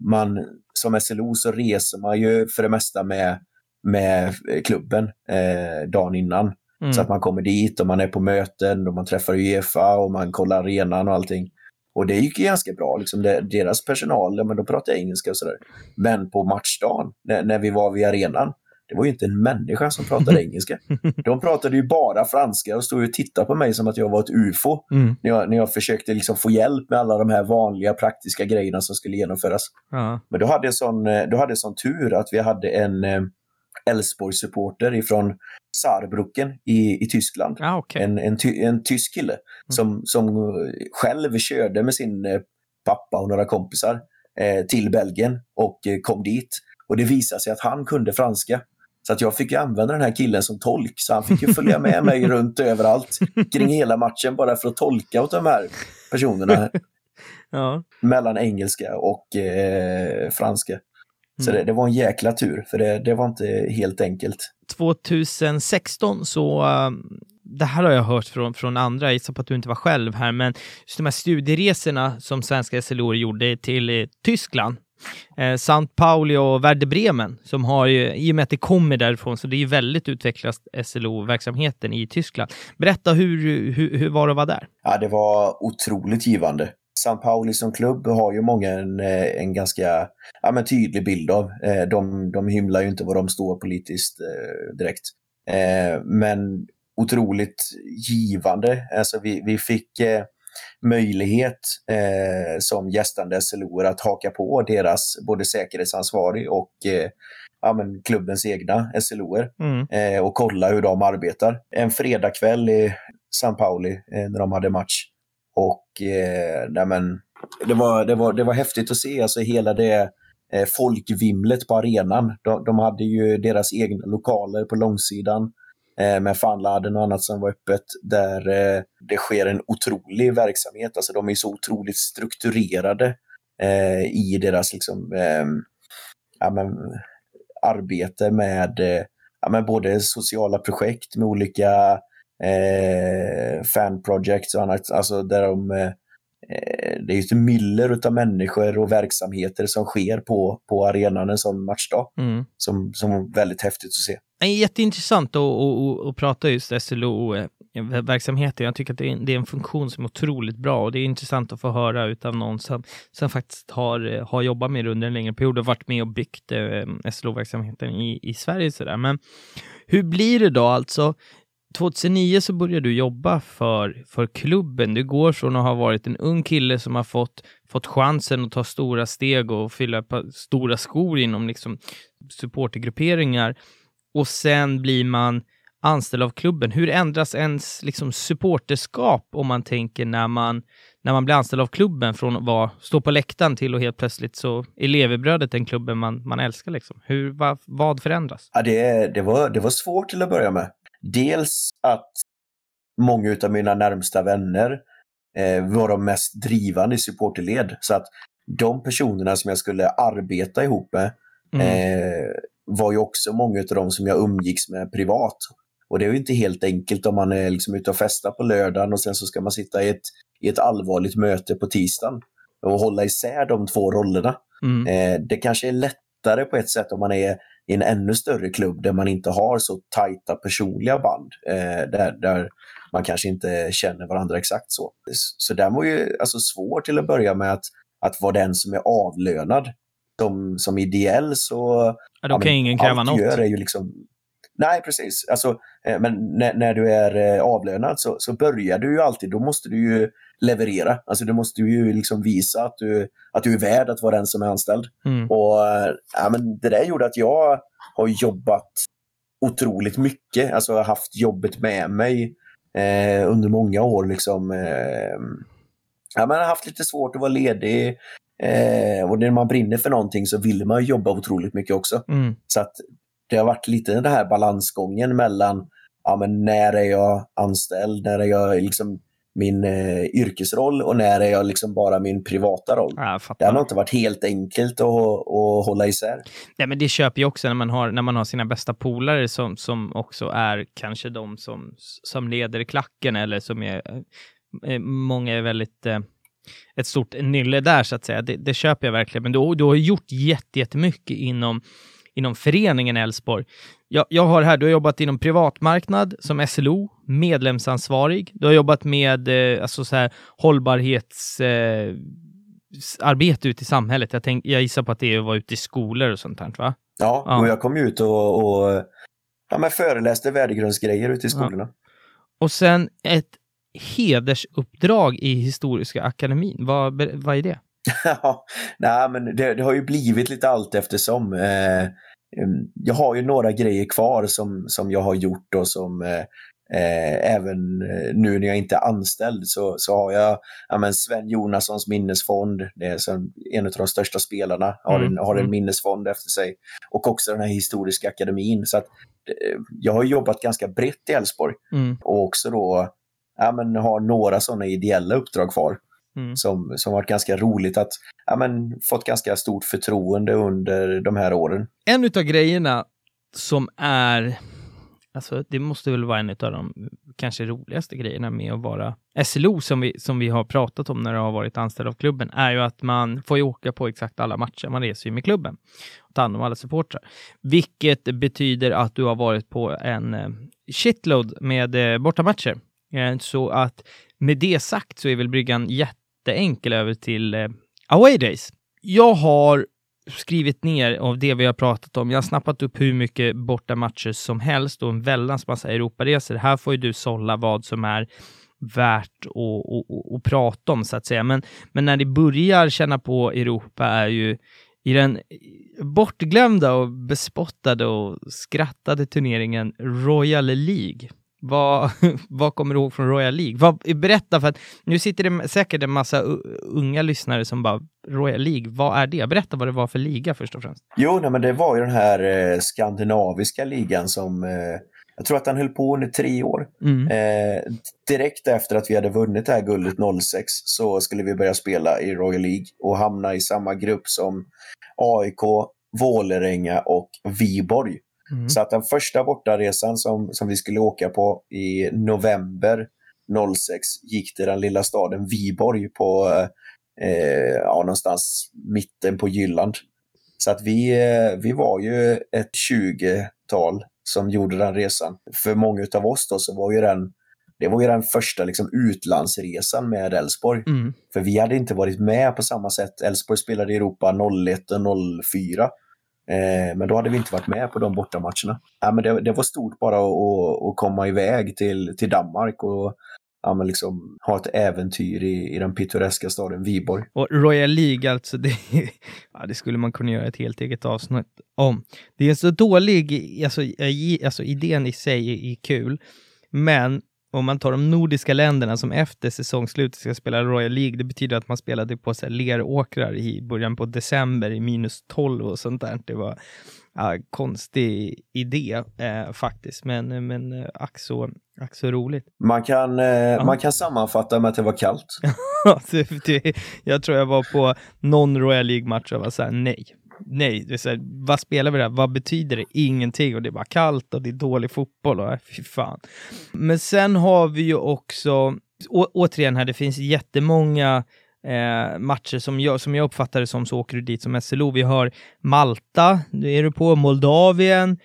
man, som SLO så reser man ju för det mesta med, med klubben eh, dagen innan. Mm. Så att man kommer dit och man är på möten och man träffar Uefa och man kollar arenan och allting. Och det gick ju ganska bra. Liksom deras personal, men de pratade engelska och sådär. Men på matchdagen, när, när vi var vid arenan, det var ju inte en människa som pratade engelska. De pratade ju bara franska och stod och tittade på mig som att jag var ett ufo. Mm. När, jag, när jag försökte liksom få hjälp med alla de här vanliga praktiska grejerna som skulle genomföras. Ja. Men då hade jag sån, eh, då hade jag sån tur att vi hade en eh, Elfsborg-supporter ifrån Saarbrücken i, i Tyskland. Ah, okay. en, en, ty, en tysk kille mm. som, som själv körde med sin eh, pappa och några kompisar eh, till Belgien och eh, kom dit. Och det visade sig att han kunde franska. Så att jag fick använda den här killen som tolk, så han fick följa med mig runt överallt kring hela matchen bara för att tolka åt de här personerna. ja. Mellan engelska och eh, franska. Så mm. det, det, var en jäkla tur, för det, det var inte helt enkelt. 2016 så, uh, det här har jag hört från, från andra, jag gissar på att du inte var själv här, men just de här studieresorna som svenska SLO gjorde till eh, Tyskland, eh, St. Pauli och Werder Bremen, som har ju, i och med att det kommer därifrån, så det är ju väldigt utvecklat SLO-verksamheten i Tyskland. Berätta, hur, hur, hur var det att vara där? Ja, det var otroligt givande. San Pauli som klubb har ju många en, eh, en ganska ja, men tydlig bild av. Eh, de, de hymlar ju inte var de står politiskt eh, direkt. Men otroligt givande. Alltså vi, vi fick möjlighet eh, som gästande SLO att haka på deras både säkerhetsansvarig och eh, ja, men klubbens egna SLO mm. eh, och kolla hur de arbetar. En fredagkväll i San Pauli när de hade match och eh, nej men, det, var, det, var, det var häftigt att se alltså hela det eh, folkvimlet på arenan. De, de, hade ju deras egna lokaler på långsidan eh, med fanladen och annat som var öppet där eh, det sker en otrolig verksamhet. Alltså de är så otroligt strukturerade eh, i deras liksom, eh, ja, men, arbete med eh, ja, men både sociala projekt med olika eh, fan projects och annat, alltså där de eh, det är ju ett myller av människor och verksamheter som sker på, på arenan en sån matchdag. Mm. Som, som är väldigt häftigt att se. Det är jätteintressant att, att, att prata just SLO-verksamheten. Eh, Jag tycker att det är, det är, en funktion som är otroligt bra och det är intressant att få höra utav någon som, som faktiskt har, har jobbat med det under en längre period och varit med och byggt eh, SLO-verksamheten i, i Sverige. Sådär. Men hur blir det då alltså? 2009 så började du jobba för, för klubben. Du går från att ha varit en ung kille som har fått, fått chansen att ta stora steg och fylla stora skor inom liksom supportergrupperingar och sen blir man anställd av klubben. Hur ändras ens liksom, supporterskap om man tänker när man, när man blir anställd av klubben från att vara, stå på läktaren till och helt plötsligt så är levebrödet den klubben man, man älskar? Liksom. Hur, va, vad förändras? Ja, det, det, var, det var svårt till att börja med. Dels att många av mina närmsta vänner eh, var de mest drivande i supporterled. Så att de personerna som jag skulle arbeta ihop med mm. eh, var ju också många av dem som jag umgicks med privat. Och det är ju inte helt enkelt om man är liksom ute och festar på lördagen och sen så ska man sitta i ett, i ett allvarligt möte på tisdagen och hålla isär de två rollerna. Mm. Eh, det kanske är lättare på ett sätt om man är i en ännu större klubb där man inte har så tajta personliga band. Eh, där, där man kanske inte känner varandra exakt så. Så det var ju alltså svårt till att börja med att, att vara den som är avlönad. Som, som ideell så... Ja, då kan ja, ingen kräva något. Gör är ju liksom, nej, precis. Alltså, eh, men när, när du är eh, avlönad så, så börjar du ju alltid, då måste du ju leverera. Alltså du måste ju liksom visa att du, att du är värd att vara den som är anställd. Mm. Och ja, men Det där gjorde att jag har jobbat otroligt mycket. Alltså har haft jobbet med mig eh, under många år. Liksom, eh, ja, men har haft lite svårt att vara ledig. Eh, och när man brinner för någonting så vill man jobba otroligt mycket också. Mm. Så att det har varit lite den här balansgången mellan ja, men när är jag anställd, när är jag liksom min eh, yrkesroll och när är jag liksom bara min privata roll. Ja, det har inte varit helt enkelt att, att hålla isär. Nej, men det köper jag också när man har, när man har sina bästa polare som, som också är kanske de som, som leder klacken eller som är, eh, många är väldigt eh, ett stort nylle där så att säga. Det, det köper jag verkligen. Men du, du har gjort jättemycket inom, inom föreningen Elfsborg. Jag, jag har här, du har jobbat inom privatmarknad som SLO, medlemsansvarig. Du har jobbat med eh, alltså så här, hållbarhetsarbete eh, ute i samhället. Jag, tänk, jag gissar på att det är att vara ute i skolor och sånt här, va? Ja, ja. och jag kom ut och, och ja, men föreläste värdegrundsgrejer ute i skolorna. Ja. Och sen ett hedersuppdrag i Historiska akademin. Vad, vad är det? nej, men det, det, har ju blivit lite allt eftersom. Eh, jag har ju några grejer kvar som, som jag har gjort och som eh, eh, även eh, nu när jag inte är anställd så, så har jag ja, men Sven Jonassons minnesfond. Det är en av de största spelarna, har, en, har en mm. minnesfond efter sig. Och också den här historiska akademin. Så att, eh, jag har jobbat ganska brett i Älvsborg mm. och också då ja, men har några sådana ideella uppdrag kvar. Mm. Som, som varit ganska roligt att ja, men, fått ganska stort förtroende under de här åren. En av grejerna som är, alltså det måste väl vara en av de kanske roligaste grejerna med att vara SLO som vi, som vi har pratat om när du har varit anställd av klubben, är ju att man får ju åka på exakt alla matcher. Man reser ju med klubben och tar hand om alla supportrar. Vilket betyder att du har varit på en eh, shitload med eh, bortamatcher. Eh, så att med det sagt så är väl bryggan jätteenkel över till eh, away days. Jag har skrivit ner av det vi har pratat om. Jag har snappat upp hur mycket bortamatcher som helst och en väldans massa Europaresor. Här får ju du sålla vad som är värt att, prata om så att säga. Men, men när det börjar känna på Europa är ju i den bortglömda och bespottade och skrattade turneringen Royal League. Vad, vad kommer du ihåg från Royal League? Vad, berätta, för att nu sitter det säkert en massa unga lyssnare som bara, Royal League, vad är det? Berätta vad det var för liga först och främst. Jo, nej, men det var ju den här eh, skandinaviska ligan som eh, jag tror att den höll på under tre år. Mm. Eh, direkt efter att vi hade vunnit det här guldet 06 så skulle vi börja spela i Royal League och hamna i samma grupp som AIK, Vålerenga och Viborg. Mm. Så att den första bortaresan som, som vi skulle åka på i november 06 gick till den lilla staden Viborg på eh, ja, någonstans mitten på Jylland. Så att vi, eh, vi var ju ett 20-tal som gjorde den resan. För många av oss då så var ju den det var ju den första liksom, utlandsresan med Elfsborg. Mm. För vi hade inte varit med på samma sätt. Elfsborg spelade i Europa 01 och 04. Eh, men då hade vi inte varit med på de bortamatcherna. Ja, men det, det var stort bara att, att komma iväg till, till Danmark och ja, men liksom, ha ett äventyr i, i den pittoreska staden Viborg. Och Royal League, alltså, det, ja, det skulle man kunna göra ett helt eget avsnitt om. Det är så dålig, alltså, alltså idén i sig är kul, men om man tar de nordiska länderna som efter säsongslutet ska spela Royal League, det betyder att man spelade på så här, leråkrar i början på december i minus 12 och sånt där. Det var ja, konstig idé eh, faktiskt, men, men eh, ack, så, ack så roligt. Man kan, eh, man kan sammanfatta med att det var kallt. jag tror jag var på någon Royal League-match och var så här, nej nej, det är så här, vad spelar vi där? Vad betyder det? Ingenting och det är bara kallt och det är dålig fotboll och äh, fy fan. Men sen har vi ju också, å, återigen här, det finns jättemånga eh, matcher som jag, som jag uppfattar det som, så åker du dit som SLO. Vi har Malta, det är du på, Moldavien,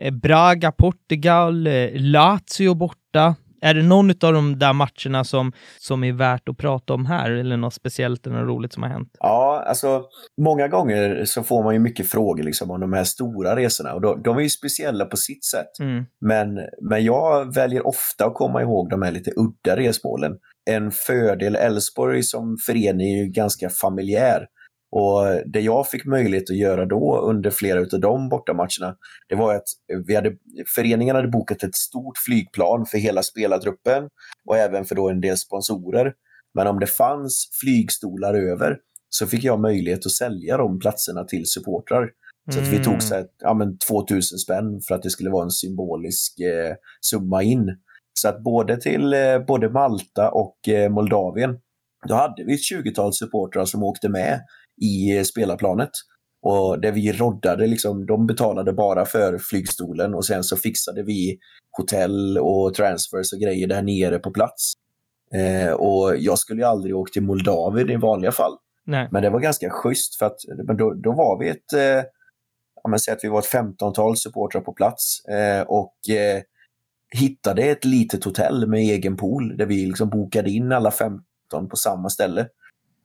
eh, Braga, Portugal, eh, Lazio borta, är det någon av de där matcherna som, som är värt att prata om här eller något speciellt eller något roligt som har hänt? Ja, alltså många gånger så får man ju mycket frågor liksom, om de här stora resorna och de, de är ju speciella på sitt sätt. Mm. Men, men jag väljer ofta att komma ihåg de här lite udda resmålen. En fördel, Elfsborg som förening är ju ganska familjär. Och Det jag fick möjlighet att göra då under flera av de bortamatcherna, det var att vi hade, föreningen hade bokat ett stort flygplan för hela spelartruppen och även för då en del sponsorer. Men om det fanns flygstolar över så fick jag möjlighet att sälja de platserna till supportrar. Så att vi tog så här, ja, men 2000 spänn för att det skulle vara en symbolisk eh, summa in. Så att både till eh, både Malta och eh, Moldavien, då hade vi ett 20-tal supportrar som åkte med i spelarplanet. Och där vi roddade, liksom, de betalade bara för flygstolen och sen så fixade vi hotell och transfers och grejer där nere på plats. Eh, och jag skulle ju aldrig åkt till Moldavien i vanliga fall. Nej. Men det var ganska schysst för att men då, då var vi ett, eh, ja, säg att vi var ett 15-tal supportrar på plats eh, och eh, hittade ett litet hotell med egen pool där vi liksom bokade in alla 15 på samma ställe.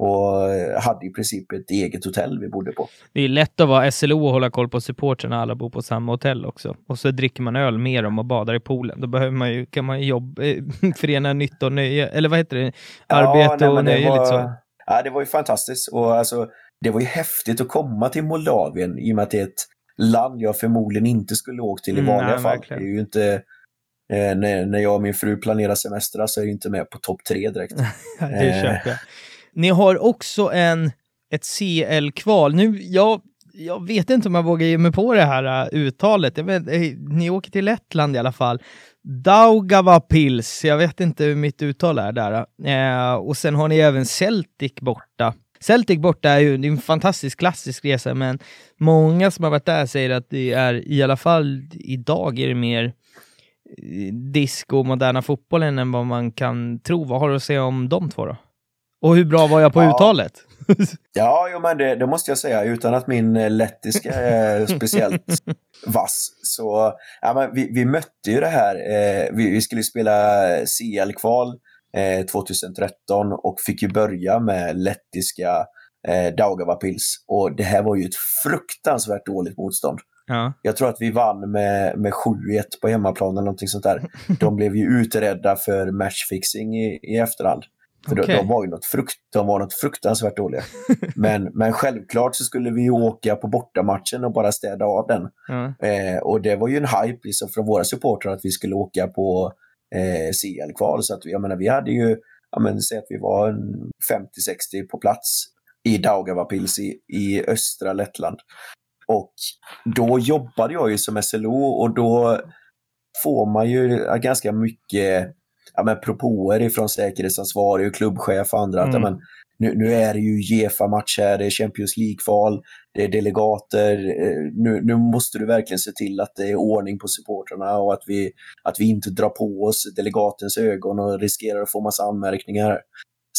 Och eh, hade i princip ett eget hotell vi bodde på. Det är lätt att vara SLO och hålla koll på supportrarna alla bor på samma hotell också. Och så dricker man öl med dem och badar i poolen. Då behöver man ju, kan man ju eh, förena nytta och nöje, eller vad heter det? Arbete nej, och nöje var, lite så. Ja, det var ju fantastiskt. Och alltså, det var ju häftigt att komma till Moldavien i och med att det är ett land jag förmodligen inte skulle åkt till i Mm, vanliga nej, fall. verkligen. Det är ju inte, eh, när, när jag och min fru planerar semestrar så är det inte med på topp tre direkt. Ja, det Eh. köper jag. Ni har också en, ett CL-kval. Nu, jag, jag vet inte om jag vågar ge mig på det här uh, uttalet. Jag vet, eh, ni åker till Lettland i alla fall. Daugavapils, jag vet inte hur mitt uttal är där. Eh, och sen har ni även Celtic borta. Celtic borta är ju det är en fantastisk klassisk resa, men många som har varit där säger att det är, i alla fall idag, är det mer eh, disco och moderna fotbollen än vad man kan tro. Vad har du att säga om de två då? Och hur bra var jag på Ja. uttalet? Ja, jo, men det, det måste jag säga, utan att min eh, lettiska är speciellt vass. Så ja, men vi, vi mötte ju det här, eh, vi, vi skulle spela CL-kval eh, 2013 och fick ju börja med lettiska eh, Daugavapils. Och det här var ju ett fruktansvärt dåligt motstånd. Ja. Jag tror att vi vann med, med 7-1 på hemmaplan eller någonting sånt där. De blev ju utredda för matchfixing i, i efterhand. För Okej. de, de, var ju något frukt, de var något fruktansvärt dåliga. Men, men självklart så skulle vi ju åka på bortamatchen och bara städa av den. Ja. Eh, och det var ju en hype liksom från våra supportrar att vi skulle åka på eh, CL-kval. Så att vi, jag menar, vi hade ju, ja, men, säg att vi var en 50-60 på plats i Daugavapils i, i östra Lettland. Och då jobbade jag ju som SLO och då får man ju ganska mycket ja, men propåer ifrån säkerhetsansvarig och klubbchef och andra. Att, Mm. ja, men, nu, nu är det ju Uefa-match här, det är Champions League-kval, det är delegater. eh, Nu, nu måste du verkligen se till att det är ordning på supportrarna och att vi, att vi inte drar på oss delegatens ögon och riskerar att få massa anmärkningar.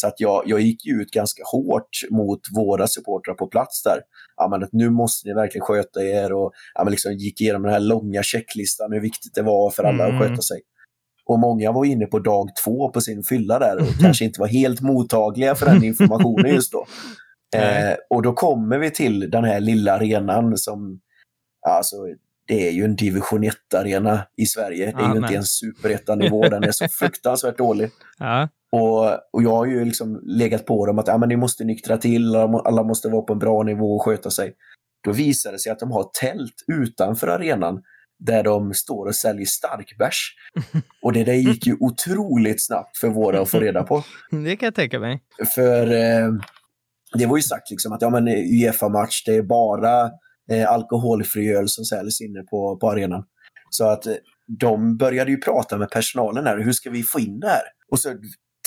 Så att jag, jag gick ju ut ganska hårt mot våra supportrar på plats där. Ja, men att nu måste ni verkligen sköta er och ja, men liksom gick igenom den här långa checklistan hur viktigt det var för alla Mm. att sköta sig. Och många var inne på dag två på sin fylla där och kanske inte var helt mottagliga för den informationen just då. Eh, och då kommer vi till den här lilla arenan som, alltså det är ju en division 1-arena i Sverige. Det är Ja, ju nej. inte ens superettanivå, den är så fruktansvärt dålig. Ja. Och, och jag har ju liksom legat på dem att ja, men ni måste nyktra till, alla måste vara på en bra nivå och sköta sig. Då visar det sig att de har tält utanför arenan där de står och säljer starkbärs. Och det där gick ju otroligt snabbt för våra att få reda på. Det kan jag tänka mig. För eh, det var ju sagt liksom att ja, men Uefa-match, det är bara eh, alkoholfri öl som säljs inne på, på arenan. Så att eh, de började ju prata med personalen här, hur ska vi få in det här? Och så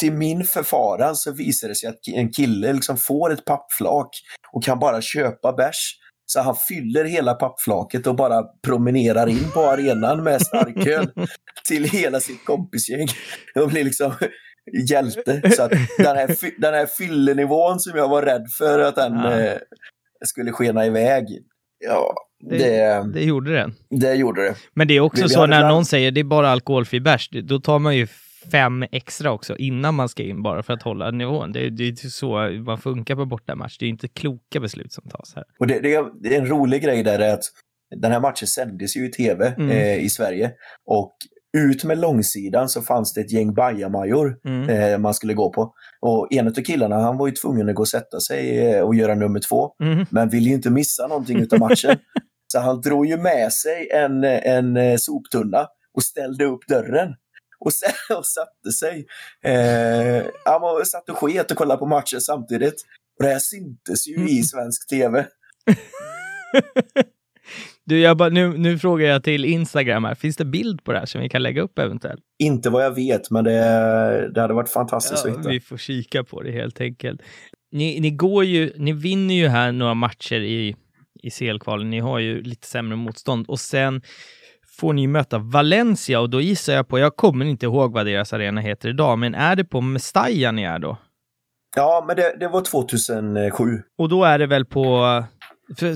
till min förfaran så visade det sig att en kille liksom får ett pappflak och kan bara köpa bärs. Så han fyller hela pappflaket och bara promenerar in på arenan med starköl till hela sitt kompisgäng. Och blir liksom hjälte. Så att den här, den här fyllenivån som jag var rädd för att den Ja. eh, skulle skena iväg. Ja, Det, det, det gjorde den. det gjorde det. Men det är också vi så när bland- någon säger det är bara alkoholfri bärs, det- då tar man ju fem extra också innan man ska in bara för att hålla nivån. Det är, det är så man funkar på bortamatch. Det är inte kloka beslut som tas här. Och det, det, är, en rolig grej där är att den här matchen sändes ju i tv Mm. eh, i Sverige. Och ut med långsidan så fanns det ett gäng bajamajor Mm. eh, man skulle gå på. Och en av killarna han var ju tvungen att gå och sätta sig eh, och göra nummer två. Mm. men ville ju inte missa någonting utav matchen. Så han drog ju med sig en, en eh, soptunna och ställde upp dörren. Och, sen, och satte sig. Eh, han var, satt och sket och kollade på matchen samtidigt. Och det här syntes ju i svensk tv. Du, jag bara, nu, nu frågar jag till Instagram här. Finns det bild på det här som vi kan lägga upp eventuellt? Inte vad jag vet, men det, det hade varit fantastiskt Ja, att hitta. vi får kika på det helt enkelt. Ni, ni går ju, ni vinner ju här några matcher i, i CL-kvalen. Ni har ju lite sämre motstånd och sen får ni möta Valencia och då gissar jag på, jag kommer inte ihåg vad deras arena heter idag, men är det på Mestalla ni är då? Ja, men det, det var 2007. Och då är det väl på, för,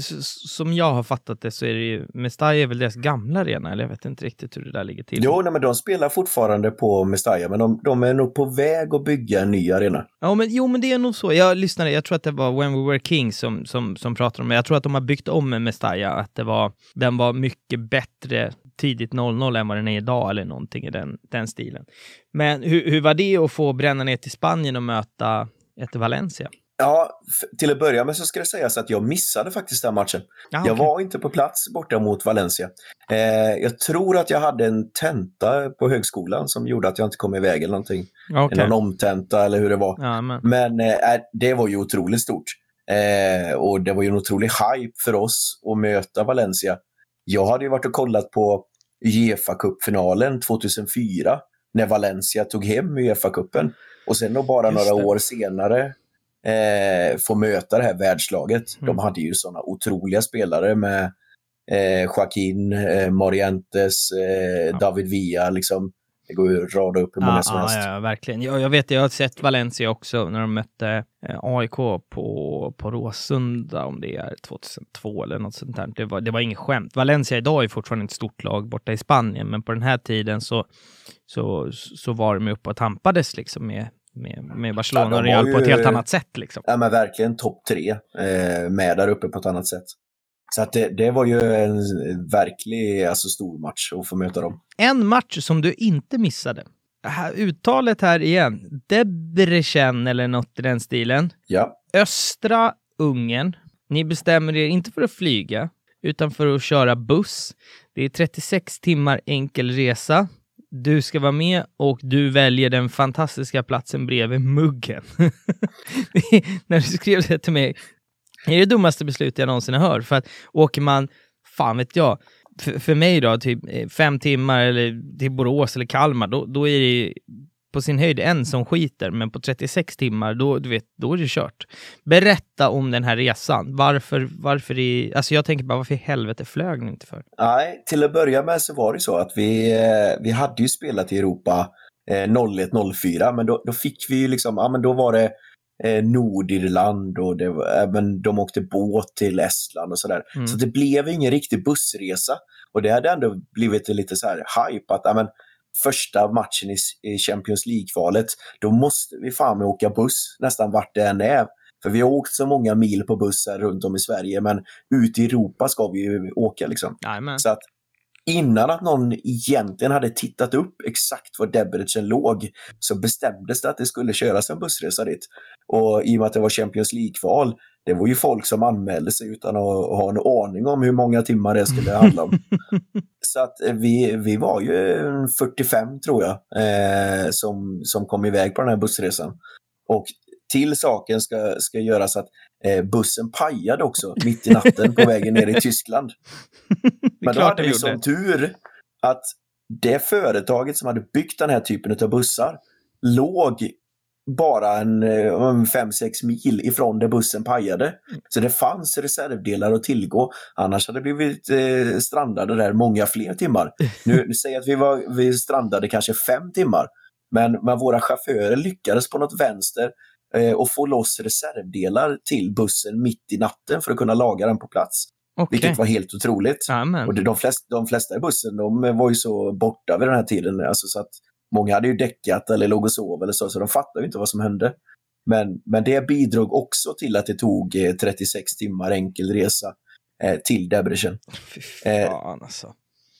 som jag har fattat det så är det ju, Mestalla är väl deras gamla arena, eller jag vet inte riktigt hur det där ligger till. Jo, nej, men de spelar fortfarande på Mestalla, men de, de är nog på väg att bygga en ny arena. Ja, men, jo, men det är nog så. Jag lyssnade, jag tror att det var When We Were Kings som, som, som pratade om det. Jag tror att de har byggt om Mestalla, att det var, den var mycket bättre tidigt 00 än vad den är idag, eller någonting i den, den stilen. Men hur, hur var det att få bränna ner till Spanien och möta ett Valencia? Ja, till att börja med så ska det sägas att jag missade faktiskt den matchen. Ja, Jag okej. var inte på plats borta mot Valencia. Eh, jag tror att jag hade en tenta på högskolan som gjorde att jag inte kom iväg eller någonting. Okej. Någon omtenta eller hur det var. Ja, men. Men eh, det var ju otroligt stort. Eh, och det var ju en otrolig hype för oss att möta Valencia. Jag hade ju varit och kollat på Uefa-cupfinalen 2004 när Valencia tog hem Uefa-cupen. Och sen då bara Just några det. år senare eh, få möta det här världslaget. Mm. De hade ju sådana otroliga spelare med eh, Joaquin, eh, Morientes, eh, Ja. David Villa. Liksom. Det går ju att rada upp hur många Ja, som helst. ja, ja, verkligen. Jag, jag vet, jag har sett Valencia också när de mötte eh, AIK på, på Råsunda, om det är 2002 eller något sånt där. Det var, det var inget skämt. Valencia idag är fortfarande ett stort lag borta i Spanien, men på den här tiden så, så, så var de uppe och tampades liksom med, med, med Barcelona Ja, och Real har på ett ju- helt annat sätt. Liksom. Ja, men verkligen topp tre eh, med där uppe på ett annat sätt. Så att det, det var ju en verklig alltså, stor match att få möta dem. En match som du inte missade. Här Uttalet här igen. Debrecen eller något i den stilen. Ja, östra Ungern. Ni bestämmer er inte för att flyga, utan för att köra buss. Det är 36 timmar enkel resa. Du ska vara med och du väljer den fantastiska platsen bredvid muggen. När du skrev det till mig, det är det dummaste beslutet jag någonsin har hört. För att åker man, fan vet jag, för, för mig då, typ eh, fem timmar eller till Borås eller Kalmar, då, då är det på sin höjd en som skiter, men på 36 timmar, då, du vet, då är det kört. Berätta om den här resan. Varför, varför i, alltså jag tänker bara, varför i helvete flög ni inte för? nej, till att börja med så var det så att vi, eh, vi hade ju spelat i Europa eh, 01-04, men då, då fick vi ju liksom, ja men då var det eh, Nordirland och det men de åkte båt till Estland och sådär. Mm. Så det blev ingen riktig bussresa. Och det hade ändå blivit lite så här hype att ja, men, första matchen i, i Champions League-kvalet, då måste vi fan med åka buss nästan vart det än är. För vi har åkt så många mil på bussar runt om i Sverige, men ut i Europa ska vi ju åka liksom. Så att innan att någon egentligen hade tittat upp exakt var Debrecen låg så bestämdes det att det skulle köras en bussresa dit. Och i och med att det var Champions League-kval, det var ju folk som anmälde sig utan att ha en aning om hur många timmar det skulle handla om. så att eh, vi, vi var ju en 45 tror jag, eh, som, som kom iväg på den här bussresan. Och till saken ska, ska göras att eh, bussen pajade också mitt i natten på vägen ner i Tyskland. Men då hade det vi som tur att det företaget som hade byggt den här typen av bussar låg bara en 5-6 mil ifrån där bussen pajade. Så det fanns reservdelar att tillgå. Annars hade det blivit eh, strandade där många fler timmar. Nu, nu säger att vi, var, vi strandade kanske fem timmar. Men, men våra chaufförer lyckades på något vänster eh, och få loss reservdelar till bussen mitt i natten för att kunna laga den på plats. Okej. Vilket var helt otroligt. Och de, flesta, de flesta i bussen de var ju så borta vid den här tiden. Alltså så att många hade ju däckat eller låg och sov eller så, så de fattade ju inte vad som hände. Men, men det bidrog också till att det tog eh, 36 timmar enkel resa eh, till Debrecen. Fy Eh, fan alltså.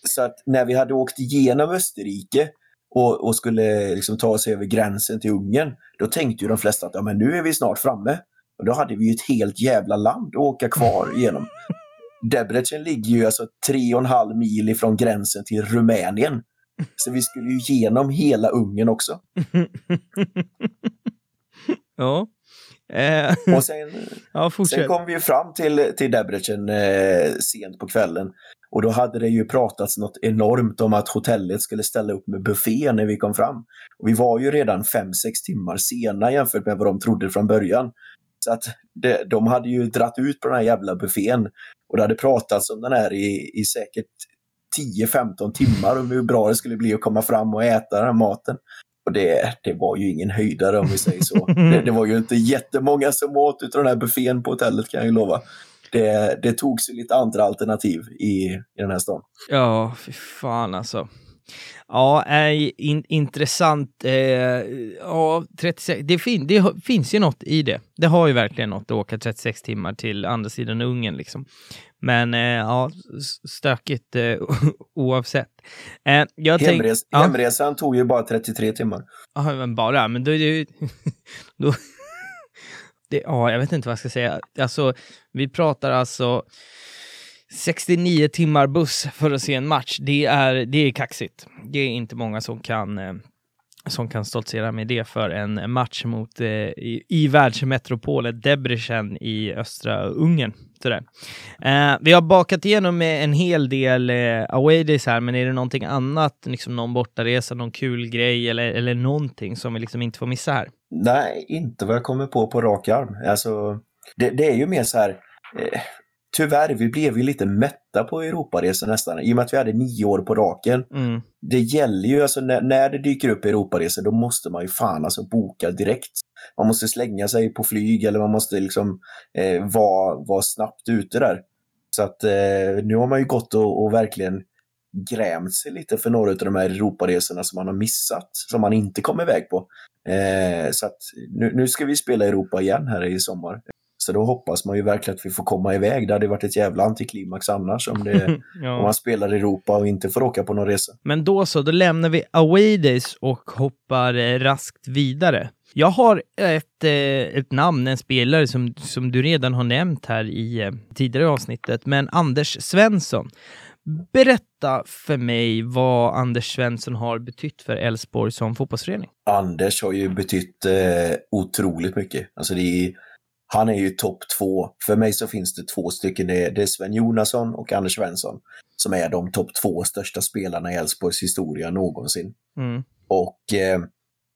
Så att när vi hade åkt igenom Österrike och, och skulle liksom ta oss över gränsen till Ungern, då tänkte ju de flesta att ja, men nu är vi snart framme. Och då hade vi ju ett helt jävla land att åka kvar igenom. Debrecen ligger ju alltså tre och en halv mil ifrån gränsen till Rumänien. Så vi skulle ju igenom hela Ungern också. ja. Eh, Och sen, ja, sen kom vi ju fram till, till Debrecen eh, sent på kvällen. Och då hade det ju pratats något enormt om att hotellet skulle ställa upp med buffé när vi kom fram. Och vi var ju redan fem sex timmar sena jämfört med vad de trodde från början. Så att det, de hade ju dratt ut på den här jävla buffén och det hade pratats om den här i, i säkert 10-15 timmar om hur bra det skulle bli att komma fram och äta den här maten. Och det, det var ju ingen höjdare om vi säger så. Det, det var ju inte jättemånga som åt utav den här buffén på hotellet kan jag ju lova. Det, det togs ju lite andra alternativ i, i den här stan. Ja, fy fan alltså. Ja, äh, in, intressant. Eh, ja, 36, det, fin, det finns ju något i det. Det har ju verkligen något att åka 36 timmar till andra sidan Ungern. Liksom. Men eh, ja, stökigt eh, oavsett. Eh, jag Hemres tänk, Hemresan tog ju bara 33 timmar. Ja, men bara, men då är det ju... då, det, ja, jag vet inte vad jag ska säga. Alltså, vi pratar alltså 69 timmar buss för att se en match. Det är, det är kaxigt. Det är inte många som kan eh, som kan stoltsera med det för en match mot, eh, i, i världsmetropolen Debrecen i östra Ungern. Sådär. Eh, vi har bakat igenom en hel del eh, away days här, men är det någonting annat, liksom någon bortaresa, någon kul grej eller, eller någonting som vi liksom inte får missa här? Nej, inte vad jag kommer på på rak arm. Alltså, det, det är ju mer så här, eh, tyvärr, vi blev ju lite mätta på Europaresor nästan, i och med att vi hade nio år på raken. Mm. Det gäller ju, alltså när, när det dyker upp Europaresor, då måste man ju fan alltså boka direkt. Man måste slänga sig på flyg eller man måste liksom eh, vara, vara snabbt ute där. Så att eh, nu har man ju gått och, och verkligen grämt sig lite för några av de här Europaresorna som man har missat, som man inte kom iväg på. Eh, så att nu, nu ska vi spela Europa igen här i sommar. Så då hoppas man ju verkligen att vi får komma iväg. Det hade varit ett jävla antiklimax annars om, det, ja. om man spelar i Europa och inte får åka på någon resa. Men då så, då lämnar vi away days och hoppar eh, raskt vidare. Jag har ett, eh, ett namn, en spelare som, som du redan har nämnt här i eh, tidigare avsnittet, men Anders Svensson. Berätta för mig vad Anders Svensson har betytt för Elfsborg som fotbollsförening. Anders har ju betytt eh, otroligt mycket. Alltså det är han är ju topp två. För mig så finns det två stycken. Det är, det är Sven Jonasson och Anders Svensson som är de topp två största spelarna i Elfsborgs historia någonsin. Mm. Och eh,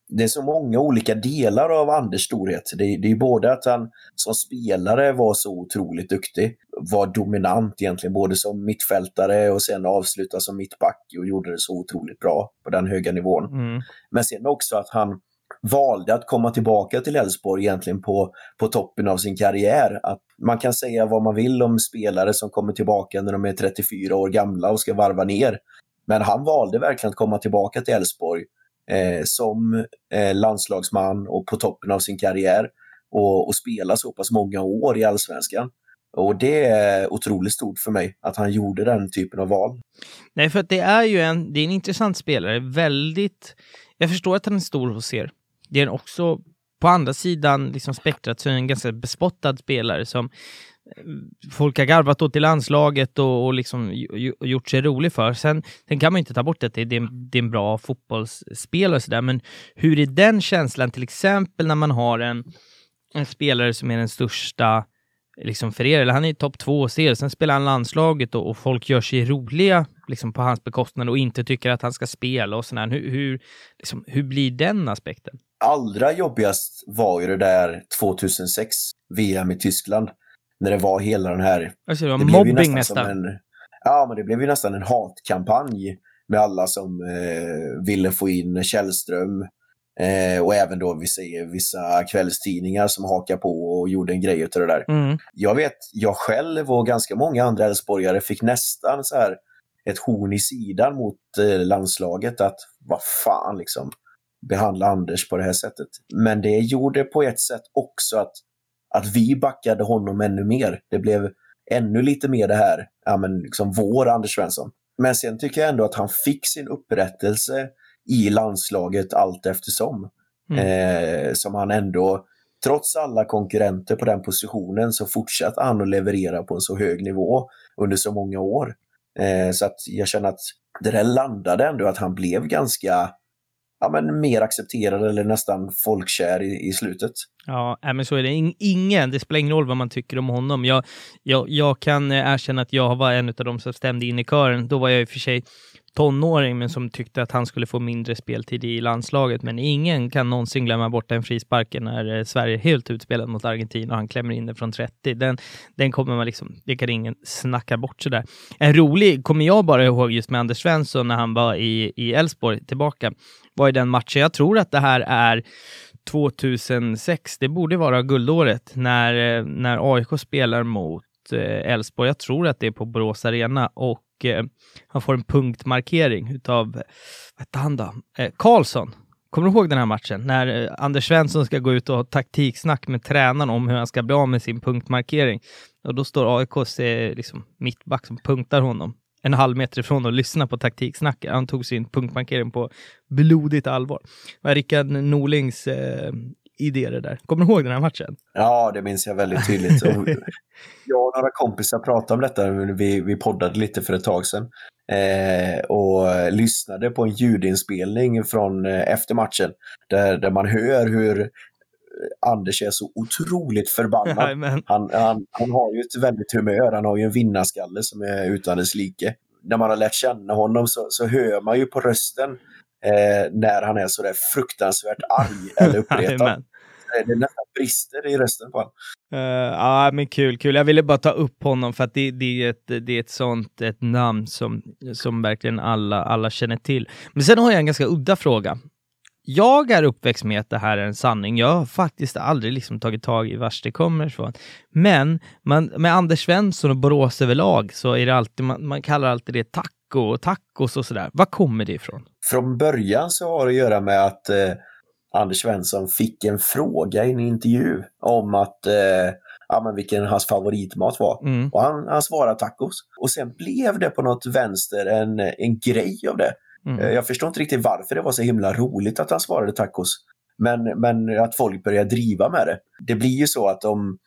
det är så många olika delar av Anders storhet. Det, det är både att han som spelare var så otroligt duktig, var dominant egentligen, både som mittfältare och sen avsluta som mittback och gjorde det så otroligt bra på den höga nivån. Mm. Men sen också att han valde att komma tillbaka till Elfsborg egentligen på, på toppen av sin karriär. Att man kan säga vad man vill om spelare som kommer tillbaka när de är 34 år gamla och ska varva ner. Men han valde verkligen att komma tillbaka till Elfsborg eh, som eh, landslagsman och på toppen av sin karriär och, och spela så pass många år i allsvenskan. Och det är otroligt stort för mig att han gjorde den typen av val. Nej, för att det är ju en, det är en intressant spelare. Väldigt... Jag förstår att han är stor hos er det är också på andra sidan liksom spektrat så är en ganska bespottad spelare som eh, folk har garvat åt i landslaget och, och liksom gjort sig rolig för. Sen, sen kan man inte ta bort att det, det, är, det är en bra fotbollsspelare och sådär, men hur är den känslan till exempel när man har en, en spelare som är den största liksom för er, eller han är i topp två hos er, sen spelar han landslaget och, och, folk gör sig roliga liksom på hans bekostnad och inte tycker att han ska spela och sådär. Hur, hur, liksom, hur blir den aspekten? allra jobbigast var ju det där 2006, VM i Tyskland. När det var hela den här... Alltså det var det mobbing nästan. nästan. En, ja, men det blev ju nästan en hatkampanj med alla som eh, ville få in Källström. Eh, och även då vi säger vissa kvällstidningar som hakar på och gjorde en grej av det där. Mm. Jag vet, jag själv och ganska många andra Elfsborgare fick nästan så här ett horn i sidan mot eh, landslaget att vad fan liksom behandla Anders på det här sättet. Men det gjorde på ett sätt också att, att vi backade honom ännu mer. Det blev ännu lite mer det här, ja men liksom vår Anders Svensson. Men sen tycker jag ändå att han fick sin upprättelse i landslaget allt eftersom. Mm. Eh, som han ändå, trots alla konkurrenter på den positionen, så fortsatte han att leverera på en så hög nivå under så många år. Eh, så att jag känner att det där landade ändå att han blev ganska ja, men mer accepterad eller nästan folkkär i, i slutet. Ja, men så är det. Ingen, det spelar ingen roll vad man tycker om honom. Jag, jag, jag kan eh, erkänna att jag var en av de som stämde in i kören. Då var jag i och för sig tonåring, men som tyckte att han skulle få mindre speltid i landslaget. Men ingen kan någonsin glömma bort den frisparken när eh, Sverige är helt utspelat mot Argentina och han klämmer in den från 30. Den, den kommer man liksom, det kan ingen snacka bort sådär. En rolig, kommer jag bara ihåg just med Anders Svensson när han var i Elfsborg tillbaka, var i den matchen. Jag tror att det här är 2006, det borde vara guldåret, när, eh, när AIK spelar mot Eh, Elfsborg. Jag tror att det är på Borås Arena och eh, han får en punktmarkering utav, vad hette han då? Eh, Karlsson. Kommer du ihåg den här matchen? När Anders Svensson ska gå ut och ha taktiksnack med tränaren om hur han ska bli av med sin punktmarkering. Och då står AIKs liksom, mittback som punktar honom en halv meter ifrån och lyssnar på taktiksnacket. Han tog sin punktmarkering på blodigt allvar. Det var Rickard Norlings eh, idé det där. Kommer du ihåg den här matchen? Ja, det minns jag väldigt tydligt. Jag och några kompisar pratade om detta, vi, vi poddade lite för ett tag sedan. Eh, och lyssnade på en ljudinspelning från eh, efter matchen där, där man hör hur Anders är så otroligt förbannad. Han, han, han har ju ett väldigt humör, han har ju en vinnarskalle som är utan dess like. När man har lärt känna honom så, så hör man ju på rösten eh, när han är så där fruktansvärt arg eller uppretad. det nästan brister i rösten på honom. Uh, ja, men kul, kul. Jag ville bara ta upp honom för att det, det, är, ett, det är ett sånt ett namn som, som verkligen alla, alla känner till. Men sen har jag en ganska udda fråga. Jag är uppväxt med att det här är en sanning. Jag har faktiskt aldrig liksom tagit tag i vars det kommer ifrån. Men man, med Anders Svensson och Borås överlag så är det alltid, man, man kallar alltid det taco och tacos och sådär. Var kommer det ifrån? Från början så har det att göra med att eh, Anders Svensson fick en fråga i en intervju om att eh, ja, men vilken hans favoritmat var. Mm. Och han, han svarade tacos. Och sen blev det på något vänster en, en grej av det. Mm. Eh, jag förstår inte riktigt varför det var så himla roligt att han svarade tacos. Men, men att folk började driva med det. Det blir ju så att om,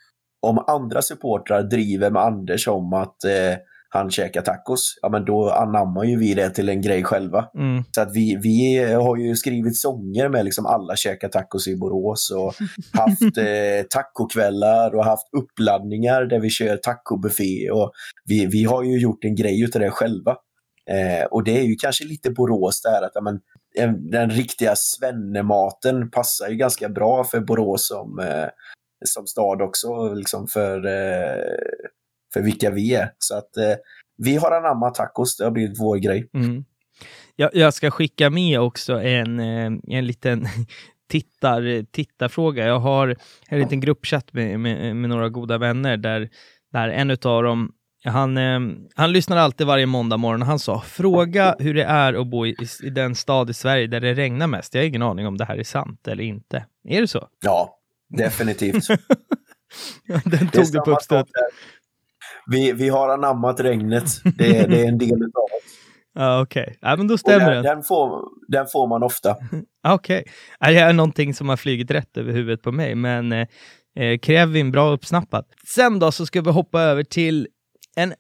om andra supportrar driver med Anders om att eh, han käkar tacos, ja men då anammar ju vi det till en grej själva. Mm. Så att vi, vi har ju skrivit sånger med liksom alla käkar tacos i Borås och haft eh, tacokvällar och haft uppladdningar där vi kör tacobuffé och vi, vi har ju gjort en grej utav det själva. Eh, och det är ju kanske lite Borås där att ja, men, den riktiga svennematen passar ju ganska bra för Borås som, eh, som stad också, liksom för eh, för vilka vi är. Så att eh, vi har anammat tacos, det har blivit vår grej. Mm. Jag, jag, ska skicka med också en, eh, en liten tittar, tittarfråga. Jag har en liten gruppchatt med, med, med några goda vänner där, där en av dem han, eh, han lyssnar alltid varje måndag morgon och han sa fråga hur det är att bo i, i, den stad i Sverige där det regnar mest. Jag har ingen aning om det här är sant eller inte. Är det så? Ja, definitivt. den tog du på uppstöt vi, vi har anammat regnet. Det, det är en del av oss. Ja, Okej, okay. ja, men då stämmer den, det. Den får, den får man ofta. Okej. Okay. Det är någonting som har flugit rätt över huvudet på mig, men eh, eh Krevin, bra uppsnappat. Sen då så ska vi hoppa över till en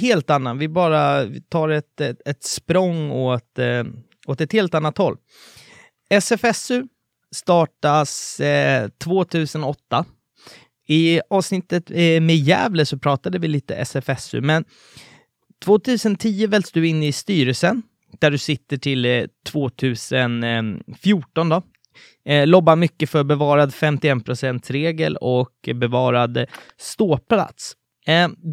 helt annan. Vi bara tar ett, ett, ett språng åt, eh, åt ett helt annat håll. SFSU startas eh, 2008 i avsnittet eh, med Gävle så pratade vi lite SFSU, men 2010 väljs du in i styrelsen där du sitter till eh, 2014 då. Eh, lobbar mycket för bevarad 51%-regel och bevarad ståplats.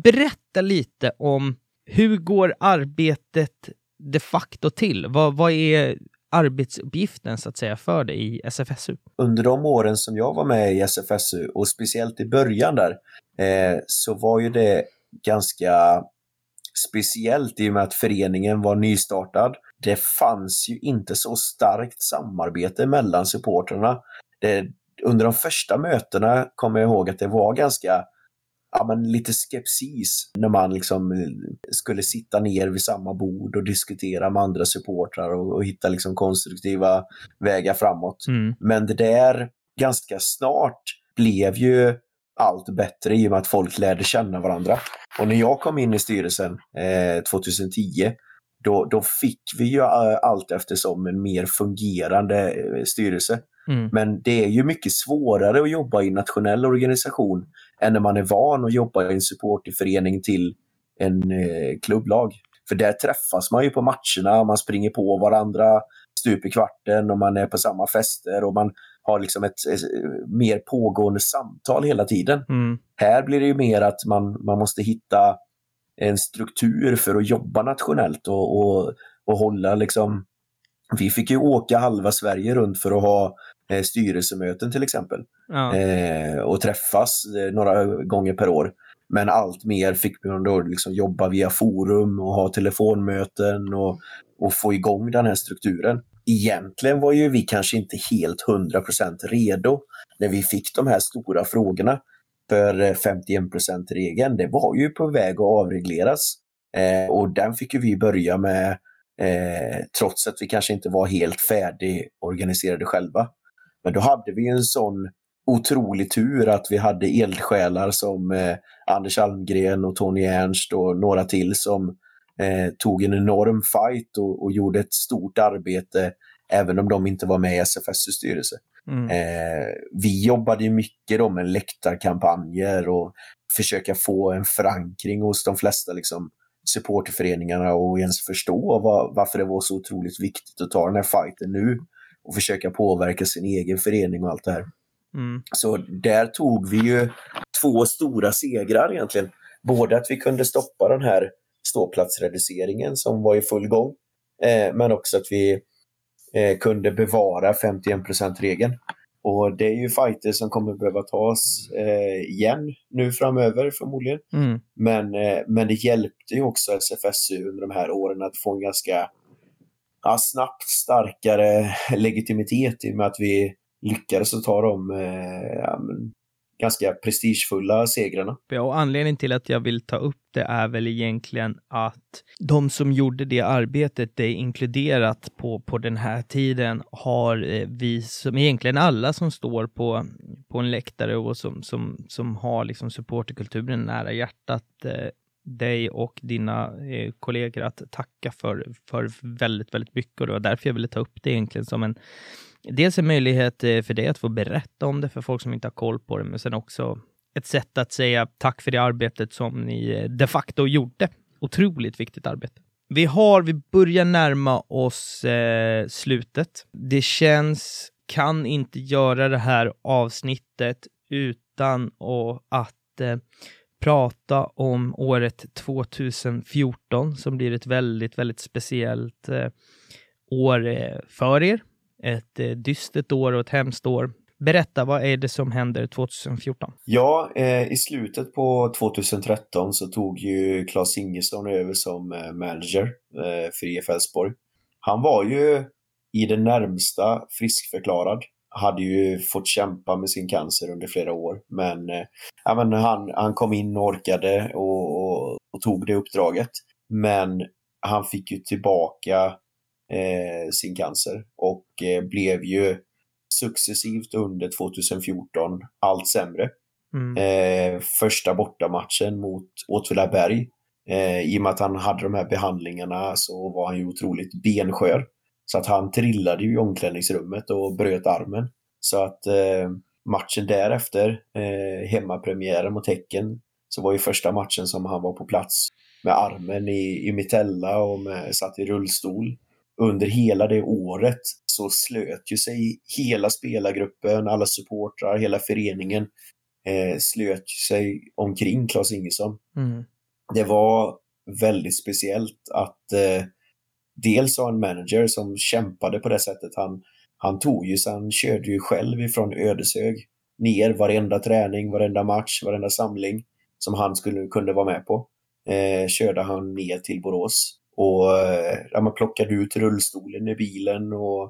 Berätta lite om hur går arbetet de facto till? Vad, vad är arbetsuppgiften så att säga för dig i SFSU? Under de åren som jag var med i SFSU och speciellt i början där eh, så var ju det ganska speciellt i och med att föreningen var nystartad. Det fanns ju inte så starkt samarbete mellan supportrarna. Det, under de första mötena kommer jag ihåg att det var ganska ja, men lite skepsis när man liksom eh, skulle sitta ner vid samma bord och diskutera med andra supportrar och, och hitta liksom konstruktiva vägar framåt. Mm. Men det där ganska snart blev ju allt bättre i och med att folk lärde känna varandra. Och när jag kom in i styrelsen eh, 2010 då, då fick vi ju eh, allt eftersom en mer fungerande eh, styrelse. Mm. Men det är ju mycket svårare att jobba i en nationell organisation än när man är van att jobba i en supporterförening till en eh, klubblag. För där träffas man ju på matcherna, man springer på varandra stup i kvarten och man är på samma fester och man har liksom ett, ett mer pågående samtal hela tiden. Mm. Här blir det ju mer att man, man måste hitta en struktur för att jobba nationellt och, och, och hålla liksom... Vi fick ju åka halva Sverige runt för att ha eh, styrelsemöten till exempel. Ja. Eh, och träffas eh, några gånger per år. Men allt mer fick man då liksom jobba via forum och ha telefonmöten och, och få igång den här strukturen. Egentligen var ju vi kanske inte helt 100% redo när vi fick de här stora frågorna. För eh, 51%-regeln, det var ju på väg att avregleras. Eh, och den fick ju vi börja med eh, trots att vi kanske inte var helt färdigorganiserade själva. Men då hade vi en sån otrolig tur att vi hade eldsjälar som eh, Anders Almgren och Tony Ernst och några till som eh, tog en enorm fight och, och, gjorde ett stort arbete även om de inte var med i SFS styrelse. Mm. Eh, vi jobbade mycket då med läktarkampanjer och försöka få en förankring hos de flesta liksom, supporterföreningarna och ens förstå vad, varför det var så otroligt viktigt att ta den här fighten nu och försöka påverka sin egen förening och allt det här. Mm. Så där tog vi ju två stora segrar egentligen. Både att vi kunde stoppa den här ståplatsreduceringen som var i full gång, eh, men också att vi eh, kunde bevara 51%-regeln. Och det är ju fighter som kommer behöva tas eh, igen nu framöver förmodligen. Mm. Men, eh, men det hjälpte ju också SFSU under de här åren att få en ganska ja, snabbt starkare legitimitet i och med att vi lyckades att ta de eh, ja, men, ganska prestigefulla segrarna. Ja, och anledningen till att jag vill ta upp det är väl egentligen att de som gjorde det arbetet, det är inkluderat på, på den här tiden, har eh, vi som egentligen alla som står på, på en läktare och som, som, som har liksom supporterkulturen nära hjärtat, eh, dig och dina eh, kollegor att tacka för, för väldigt, väldigt mycket. Och det var därför jag ville ta upp det egentligen som en dels en möjlighet eh, för dig att få berätta om det för folk som inte har koll på det, men sen också ett sätt att säga tack för det arbetet som ni eh, de facto gjorde. Otroligt viktigt arbete. Vi har, vi börjar närma oss eh, slutet. Det känns, kan inte göra det här avsnittet utan och att eh, prata om året 2014 som blir ett väldigt, väldigt speciellt eh, år eh, för er ett eh, dystert år och ett hemskt år. Berätta, vad är det som händer 2014? Ja, eh, i slutet på 2013 så tog ju Claes Ingesson över som eh, manager eh, för IF Elfsborg. Han var ju i det närmsta friskförklarad. Hade ju fått kämpa med sin cancer under flera år, men, eh, ja, men han, han kom in och orkade och, och, och tog det uppdraget. Men han fick ju tillbaka eh, sin cancer och eh, blev ju successivt under 2014 allt sämre. Mm. Eh, första bortamatchen mot Åtvidaberg, eh, i och med att han hade de här behandlingarna så var han ju otroligt benskör. Så att han trillade ju i omklädningsrummet och bröt armen. Så att eh, matchen därefter, eh, hemmapremiären mot Häcken, så var ju första matchen som han var på plats med armen i, i mitella och med, satt i rullstol under hela det året så slöt ju sig hela spelargruppen, alla supportrar, hela föreningen eh, slöt sig omkring Claes Ingesson. Mm. Det var väldigt speciellt att eh, dels ha en manager som kämpade på det sättet. Han, han tog ju, så han körde ju själv ifrån Ödeshög ner varenda träning, varenda match, varenda samling som han skulle, kunde vara med på. Eh, körde han ner till Borås och eh, ja, man plockade ut rullstolen i bilen och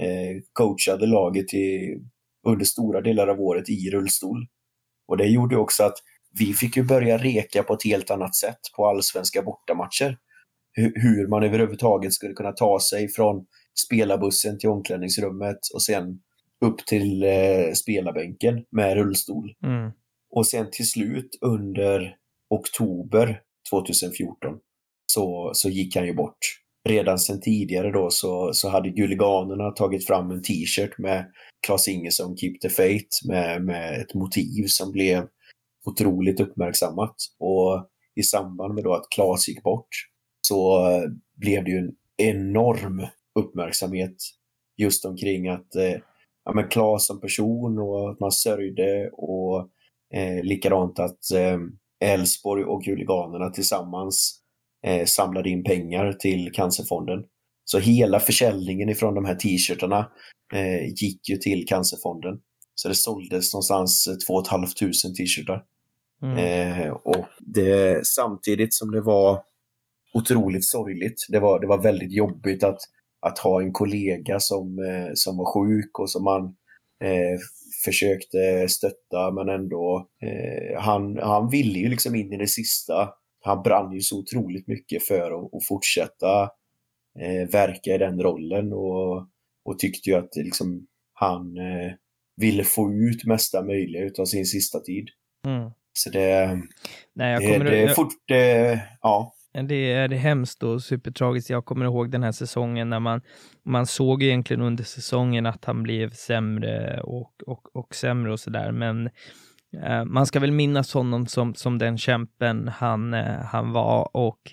eh, coachade laget i, under stora delar av året i rullstol. Och det gjorde också att vi fick ju börja reka på ett helt annat sätt på allsvenska bortamatcher. H hur man överhuvudtaget skulle kunna ta sig från spelarbussen till omklädningsrummet och sen upp till eh, spelarbänken med rullstol. Mm. Och sen till slut under oktober 2014 så, så gick han ju bort. redan sen tidigare då så, så hade Guliganerna tagit fram en t-shirt med Klas Ingesson Keep the Faith med, med ett motiv som blev otroligt uppmärksammat. Och i samband med då att Klas gick bort så eh, blev det ju en enorm uppmärksamhet just omkring att eh, ja, men Klas som person och att man sörjde och eh, likadant att eh, Elfsborg och Guliganerna tillsammans samlade in pengar till Cancerfonden. Så hela försäljningen ifrån de här t-shirtarna eh, gick ju till Cancerfonden. Så det såldes någonstans 2 500 t-shirtar. Mm. Eh, och det, samtidigt som det var otroligt sorgligt, det var, det var väldigt jobbigt att, att ha en kollega som, eh, som var sjuk och som man eh, försökte stötta men ändå, eh, han, han ville ju liksom in i det sista. Han brann ju så otroligt mycket för att, att fortsätta eh, verka i den rollen och, och tyckte ju att liksom, han eh, ville få ut mesta möjliga av sin sista tid. Mm. Så det, Nej, jag kommer det, det är fort, det, ja. Det är hemskt och supertragiskt. Jag kommer ihåg den här säsongen när man, man såg egentligen under säsongen att han blev sämre och, och, och sämre och sådär. Men Eh, man ska väl minnas honom som, som den kämpen han, eh, han var och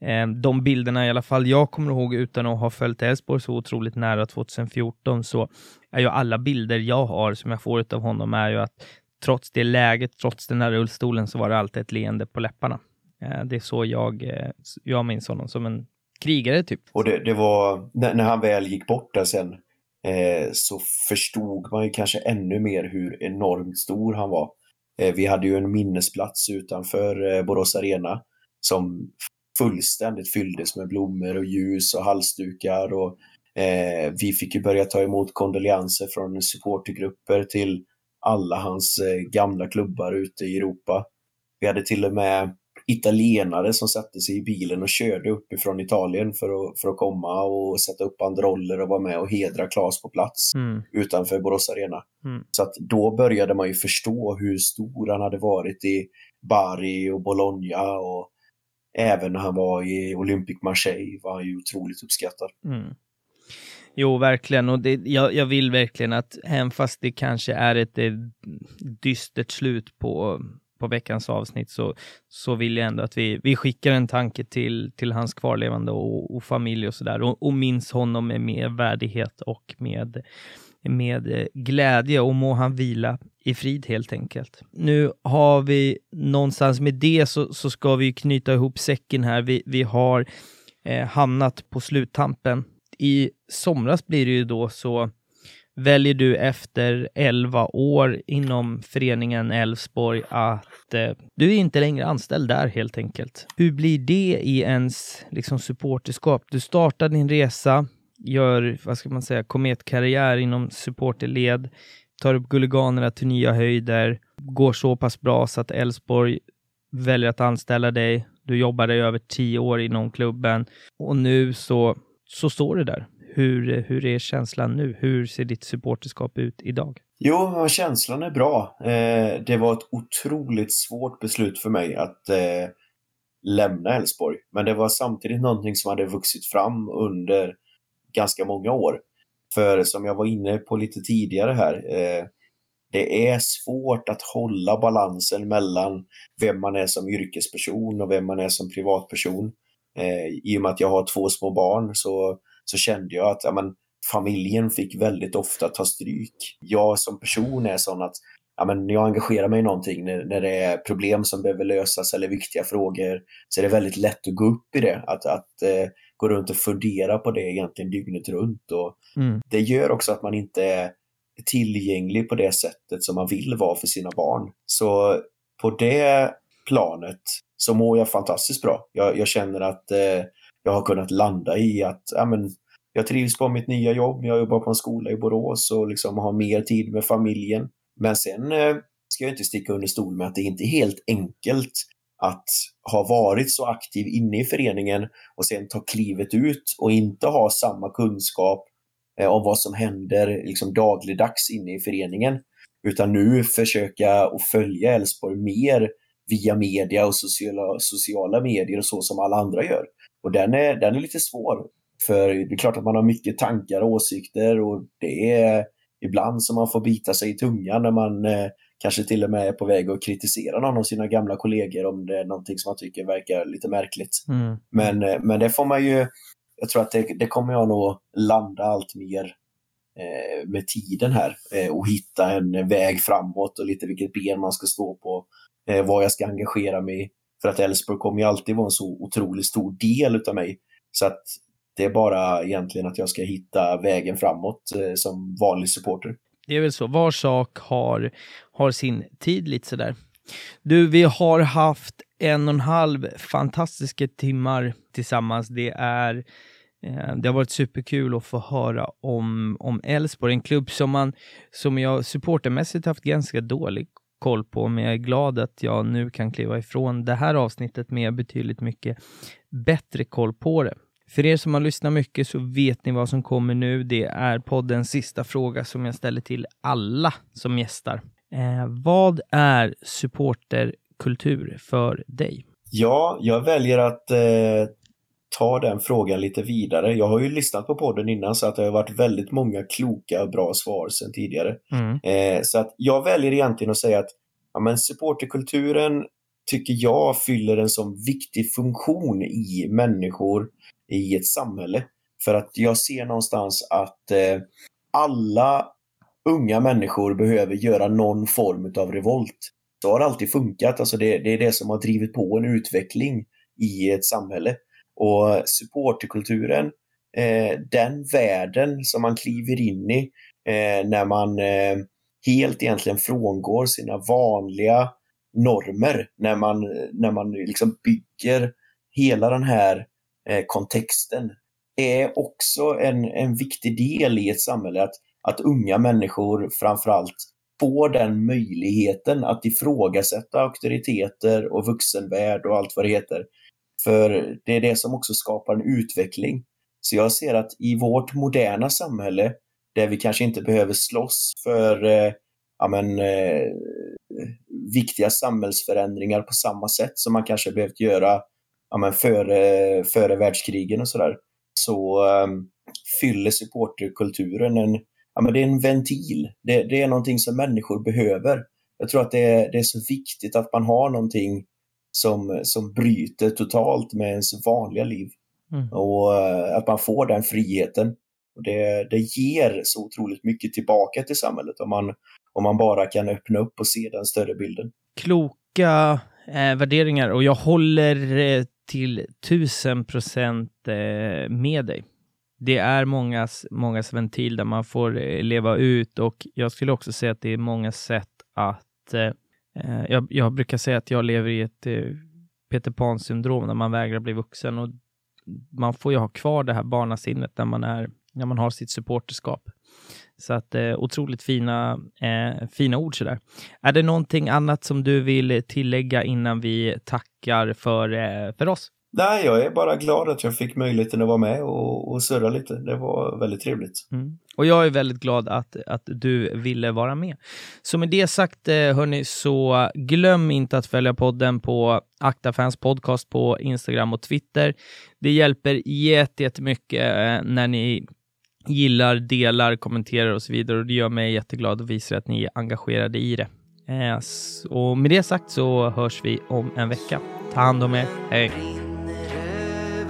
eh, de bilderna i alla fall jag kommer ihåg utan att ha följt Elfsborg så otroligt nära 2014 så är ju alla bilder jag har som jag får av honom är ju att trots det läget, trots den här rullstolen så var det alltid ett leende på läpparna. Eh, det är så jag, eh, jag minns honom, som en krigare typ. Och det, det var, när, när, han väl gick bort där sen, eh, så förstod man ju kanske ännu mer hur enormt stor han var. Eh, vi hade ju en minnesplats utanför eh, Borås Arena som fullständigt fylldes med blommor och ljus och halsdukar och eh, vi fick ju börja ta emot kondolenser från supportergrupper till alla hans eh, gamla klubbar ute i Europa. Vi hade till och med italienare som satte sig i bilen och körde uppifrån Italien för att, för att komma och sätta upp banderoller och vara med och hedra Klas på plats mm. utanför Borås Arena. Mm. Så att då började man ju förstå hur stor han hade varit i Bari och Bologna och även när han var i Olympic Marseille var han ju otroligt uppskattad. Mm. Jo, verkligen. Och det, jag, jag, vill verkligen att, även fast det kanske är ett, ett dystert slut på på veckans avsnitt så, så vill jag ändå att vi, vi skickar en tanke till, till hans kvarlevande och, och familj och sådär och, och minns honom med mer värdighet och med, med eh, glädje och må han vila i frid helt enkelt. Nu har vi någonstans med det så, så ska vi knyta ihop säcken här. Vi, vi har eh, hamnat på sluttampen. I somras blir det ju då så väljer du efter 11 år inom föreningen Elfsborg att eh, du är inte längre anställd där helt enkelt. Hur blir det i ens liksom, supporterskap? Du startar din resa, gör, vad ska man säga, kometkarriär inom supporterled, tar upp Guliganerna till nya höjder, går så pass bra så att Elfsborg väljer att anställa dig. Du jobbade i över tio år inom klubben och nu så, så står du där. Hur, eh, hur är känslan nu? Hur ser ditt supporterskap ut idag? Jo, känslan är bra. Eh, det var ett otroligt svårt beslut för mig att eh, lämna Elfsborg. Men det var samtidigt någonting som hade vuxit fram under ganska många år. För som jag var inne på lite tidigare här, eh, det är svårt att hålla balansen mellan vem man är som yrkesperson och vem man är som privatperson. Eh, I och med att jag har två små barn så så kände jag att ja, men, familjen fick väldigt ofta ta stryk. Jag som person är sån att ja, men jag engagerar mig i någonting när, när det är problem som behöver lösas eller viktiga frågor så är det väldigt lätt att gå upp i det. Att, att eh, gå runt och fundera på det egentligen dygnet runt. Och mm. Det gör också att man inte är tillgänglig på det sättet som man vill vara för sina barn. Så på det planet så mår jag fantastiskt bra. Jag, jag känner att eh, jag har kunnat landa i att ja, men, jag trivs på mitt nya jobb, jag jobbar på en skola i Borås och liksom har mer tid med familjen. Men sen eh, ska jag inte sticka under stol med att det inte är helt enkelt att ha varit så aktiv inne i föreningen och sen ta klivet ut och inte ha samma kunskap eh, om vad som händer liksom dagligdags inne i föreningen. Utan nu försöka att följa Elfsborg mer via media och sociala, sociala medier och så som alla andra gör och den, är, den är lite svår. För det är klart att man har mycket tankar och åsikter och det är ibland som man får bita sig i tungan när man eh, kanske till och med är på väg att kritisera någon av sina gamla kollegor om det är någonting som man tycker verkar lite märkligt. Mm. Men, eh, men det får man ju, jag tror att det, det kommer jag nog landa allt mer eh, med tiden här eh, och hitta en väg framåt och lite vilket ben man ska stå på, eh, vad jag ska engagera mig i. För att Elfsborg kommer ju alltid vara en så otroligt stor del utav mig. Så att det är bara egentligen att jag ska hitta vägen framåt eh, som vanlig supporter. Det är väl så, var sak har, har sin tid lite sådär. Du, vi har haft en och en halv fantastiska timmar tillsammans. Det är eh, det har varit superkul att få höra om, om Elfsborg, en klubb som, man, som jag supportermässigt haft ganska dålig koll på, men jag är glad att jag nu kan kliva ifrån det här avsnittet med betydligt mycket bättre koll på det. För er som har lyssnat mycket så vet ni vad som kommer nu. Det är poddens sista fråga som jag ställer till alla som gästar. Eh, vad är supporterkultur för dig? Ja, jag väljer att eh, ta den frågan lite vidare. Jag har ju lyssnat på podden innan så att det har varit väldigt många kloka och bra svar sedan tidigare. Mm. Eh, så att jag väljer egentligen att säga att ja, men supporterkulturen tycker jag fyller en sån viktig funktion i människor i ett samhälle. För att jag ser någonstans att eh, alla unga människor behöver göra någon form av revolt. Så har det alltid funkat. Alltså det, det är det som har drivit på en utveckling i ett samhälle. Och supporterkulturen, eh, den världen som man kliver in i eh, när man eh, helt egentligen frångår sina vanliga normer, när man, när man liksom bygger hela den här eh, kontexten, är också en, en viktig del i ett samhälle. Att, att unga människor framförallt får den möjligheten att ifrågasätta auktoriteter och vuxenvärld och allt vad det heter. För det är det som också skapar en utveckling. Så jag ser att i vårt moderna samhälle, där vi kanske inte behöver slåss för eh, ja, men, eh, viktiga samhällsförändringar på samma sätt som man kanske behövt göra ja, men, före, före världskrigen och sådär, så eh, fyller supporterkulturen en, ja, men det är en ventil. Det, det, är någonting som människor behöver. Jag tror att det är, det är så viktigt att man har någonting som, som bryter totalt med ens vanliga liv. Mm. Och uh, att man får den friheten. Och det, det ger så otroligt mycket tillbaka till samhället om man, om man bara kan öppna upp och se den större bilden. Kloka eh, värderingar och jag håller eh, till tusen procent eh, med dig. Det är mångas, mångas ventil där man får eh, leva ut och jag skulle också säga att det är många sätt att eh, eh, Eh, jag, jag, brukar säga att jag lever i ett eh, Peter Pan-syndrom när man vägrar bli vuxen och man får ju ha kvar det här barnasinnet när man, är, när man har sitt supporterskap. Så att eh, otroligt fina, eh, fina ord sådär. Är det någonting annat som du vill tillägga innan vi tackar för, eh, för oss? Nej, jag är bara glad att jag fick möjligheten att vara med och, och surra lite. Det var väldigt trevligt. Mm. Och jag är väldigt glad att, att du ville vara med. Så med det sagt, eh, hörni, så glöm inte att följa podden på Aktafans podcast på Instagram och Twitter. Det hjälper jättemycket eh, när ni gillar, delar, kommenterar och så vidare och det gör mig jätteglad och visar att ni är engagerade i det. Eh, yes. och med det sagt så hörs vi om en vecka. Ta hand om er. Hej!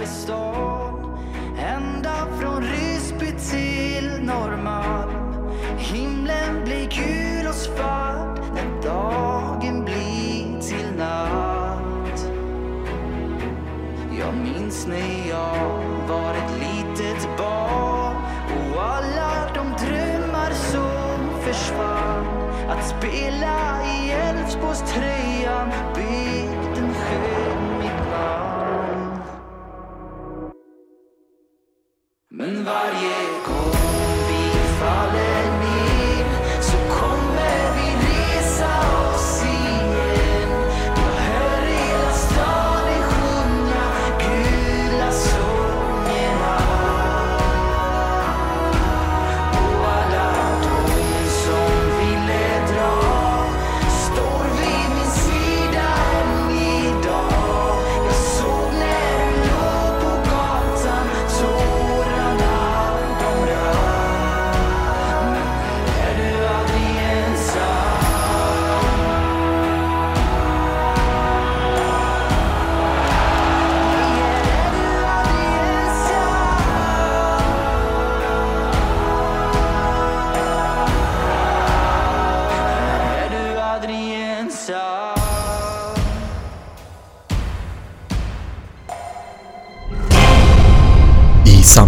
Över stan Ända från Ryssby till Norrmalm. Himlen blir gul och svart när dagen blir till natt. Jag minns när jag var ett litet barn och alla de drömmar som försvann. Att spela i Elfsborgströjan Men varje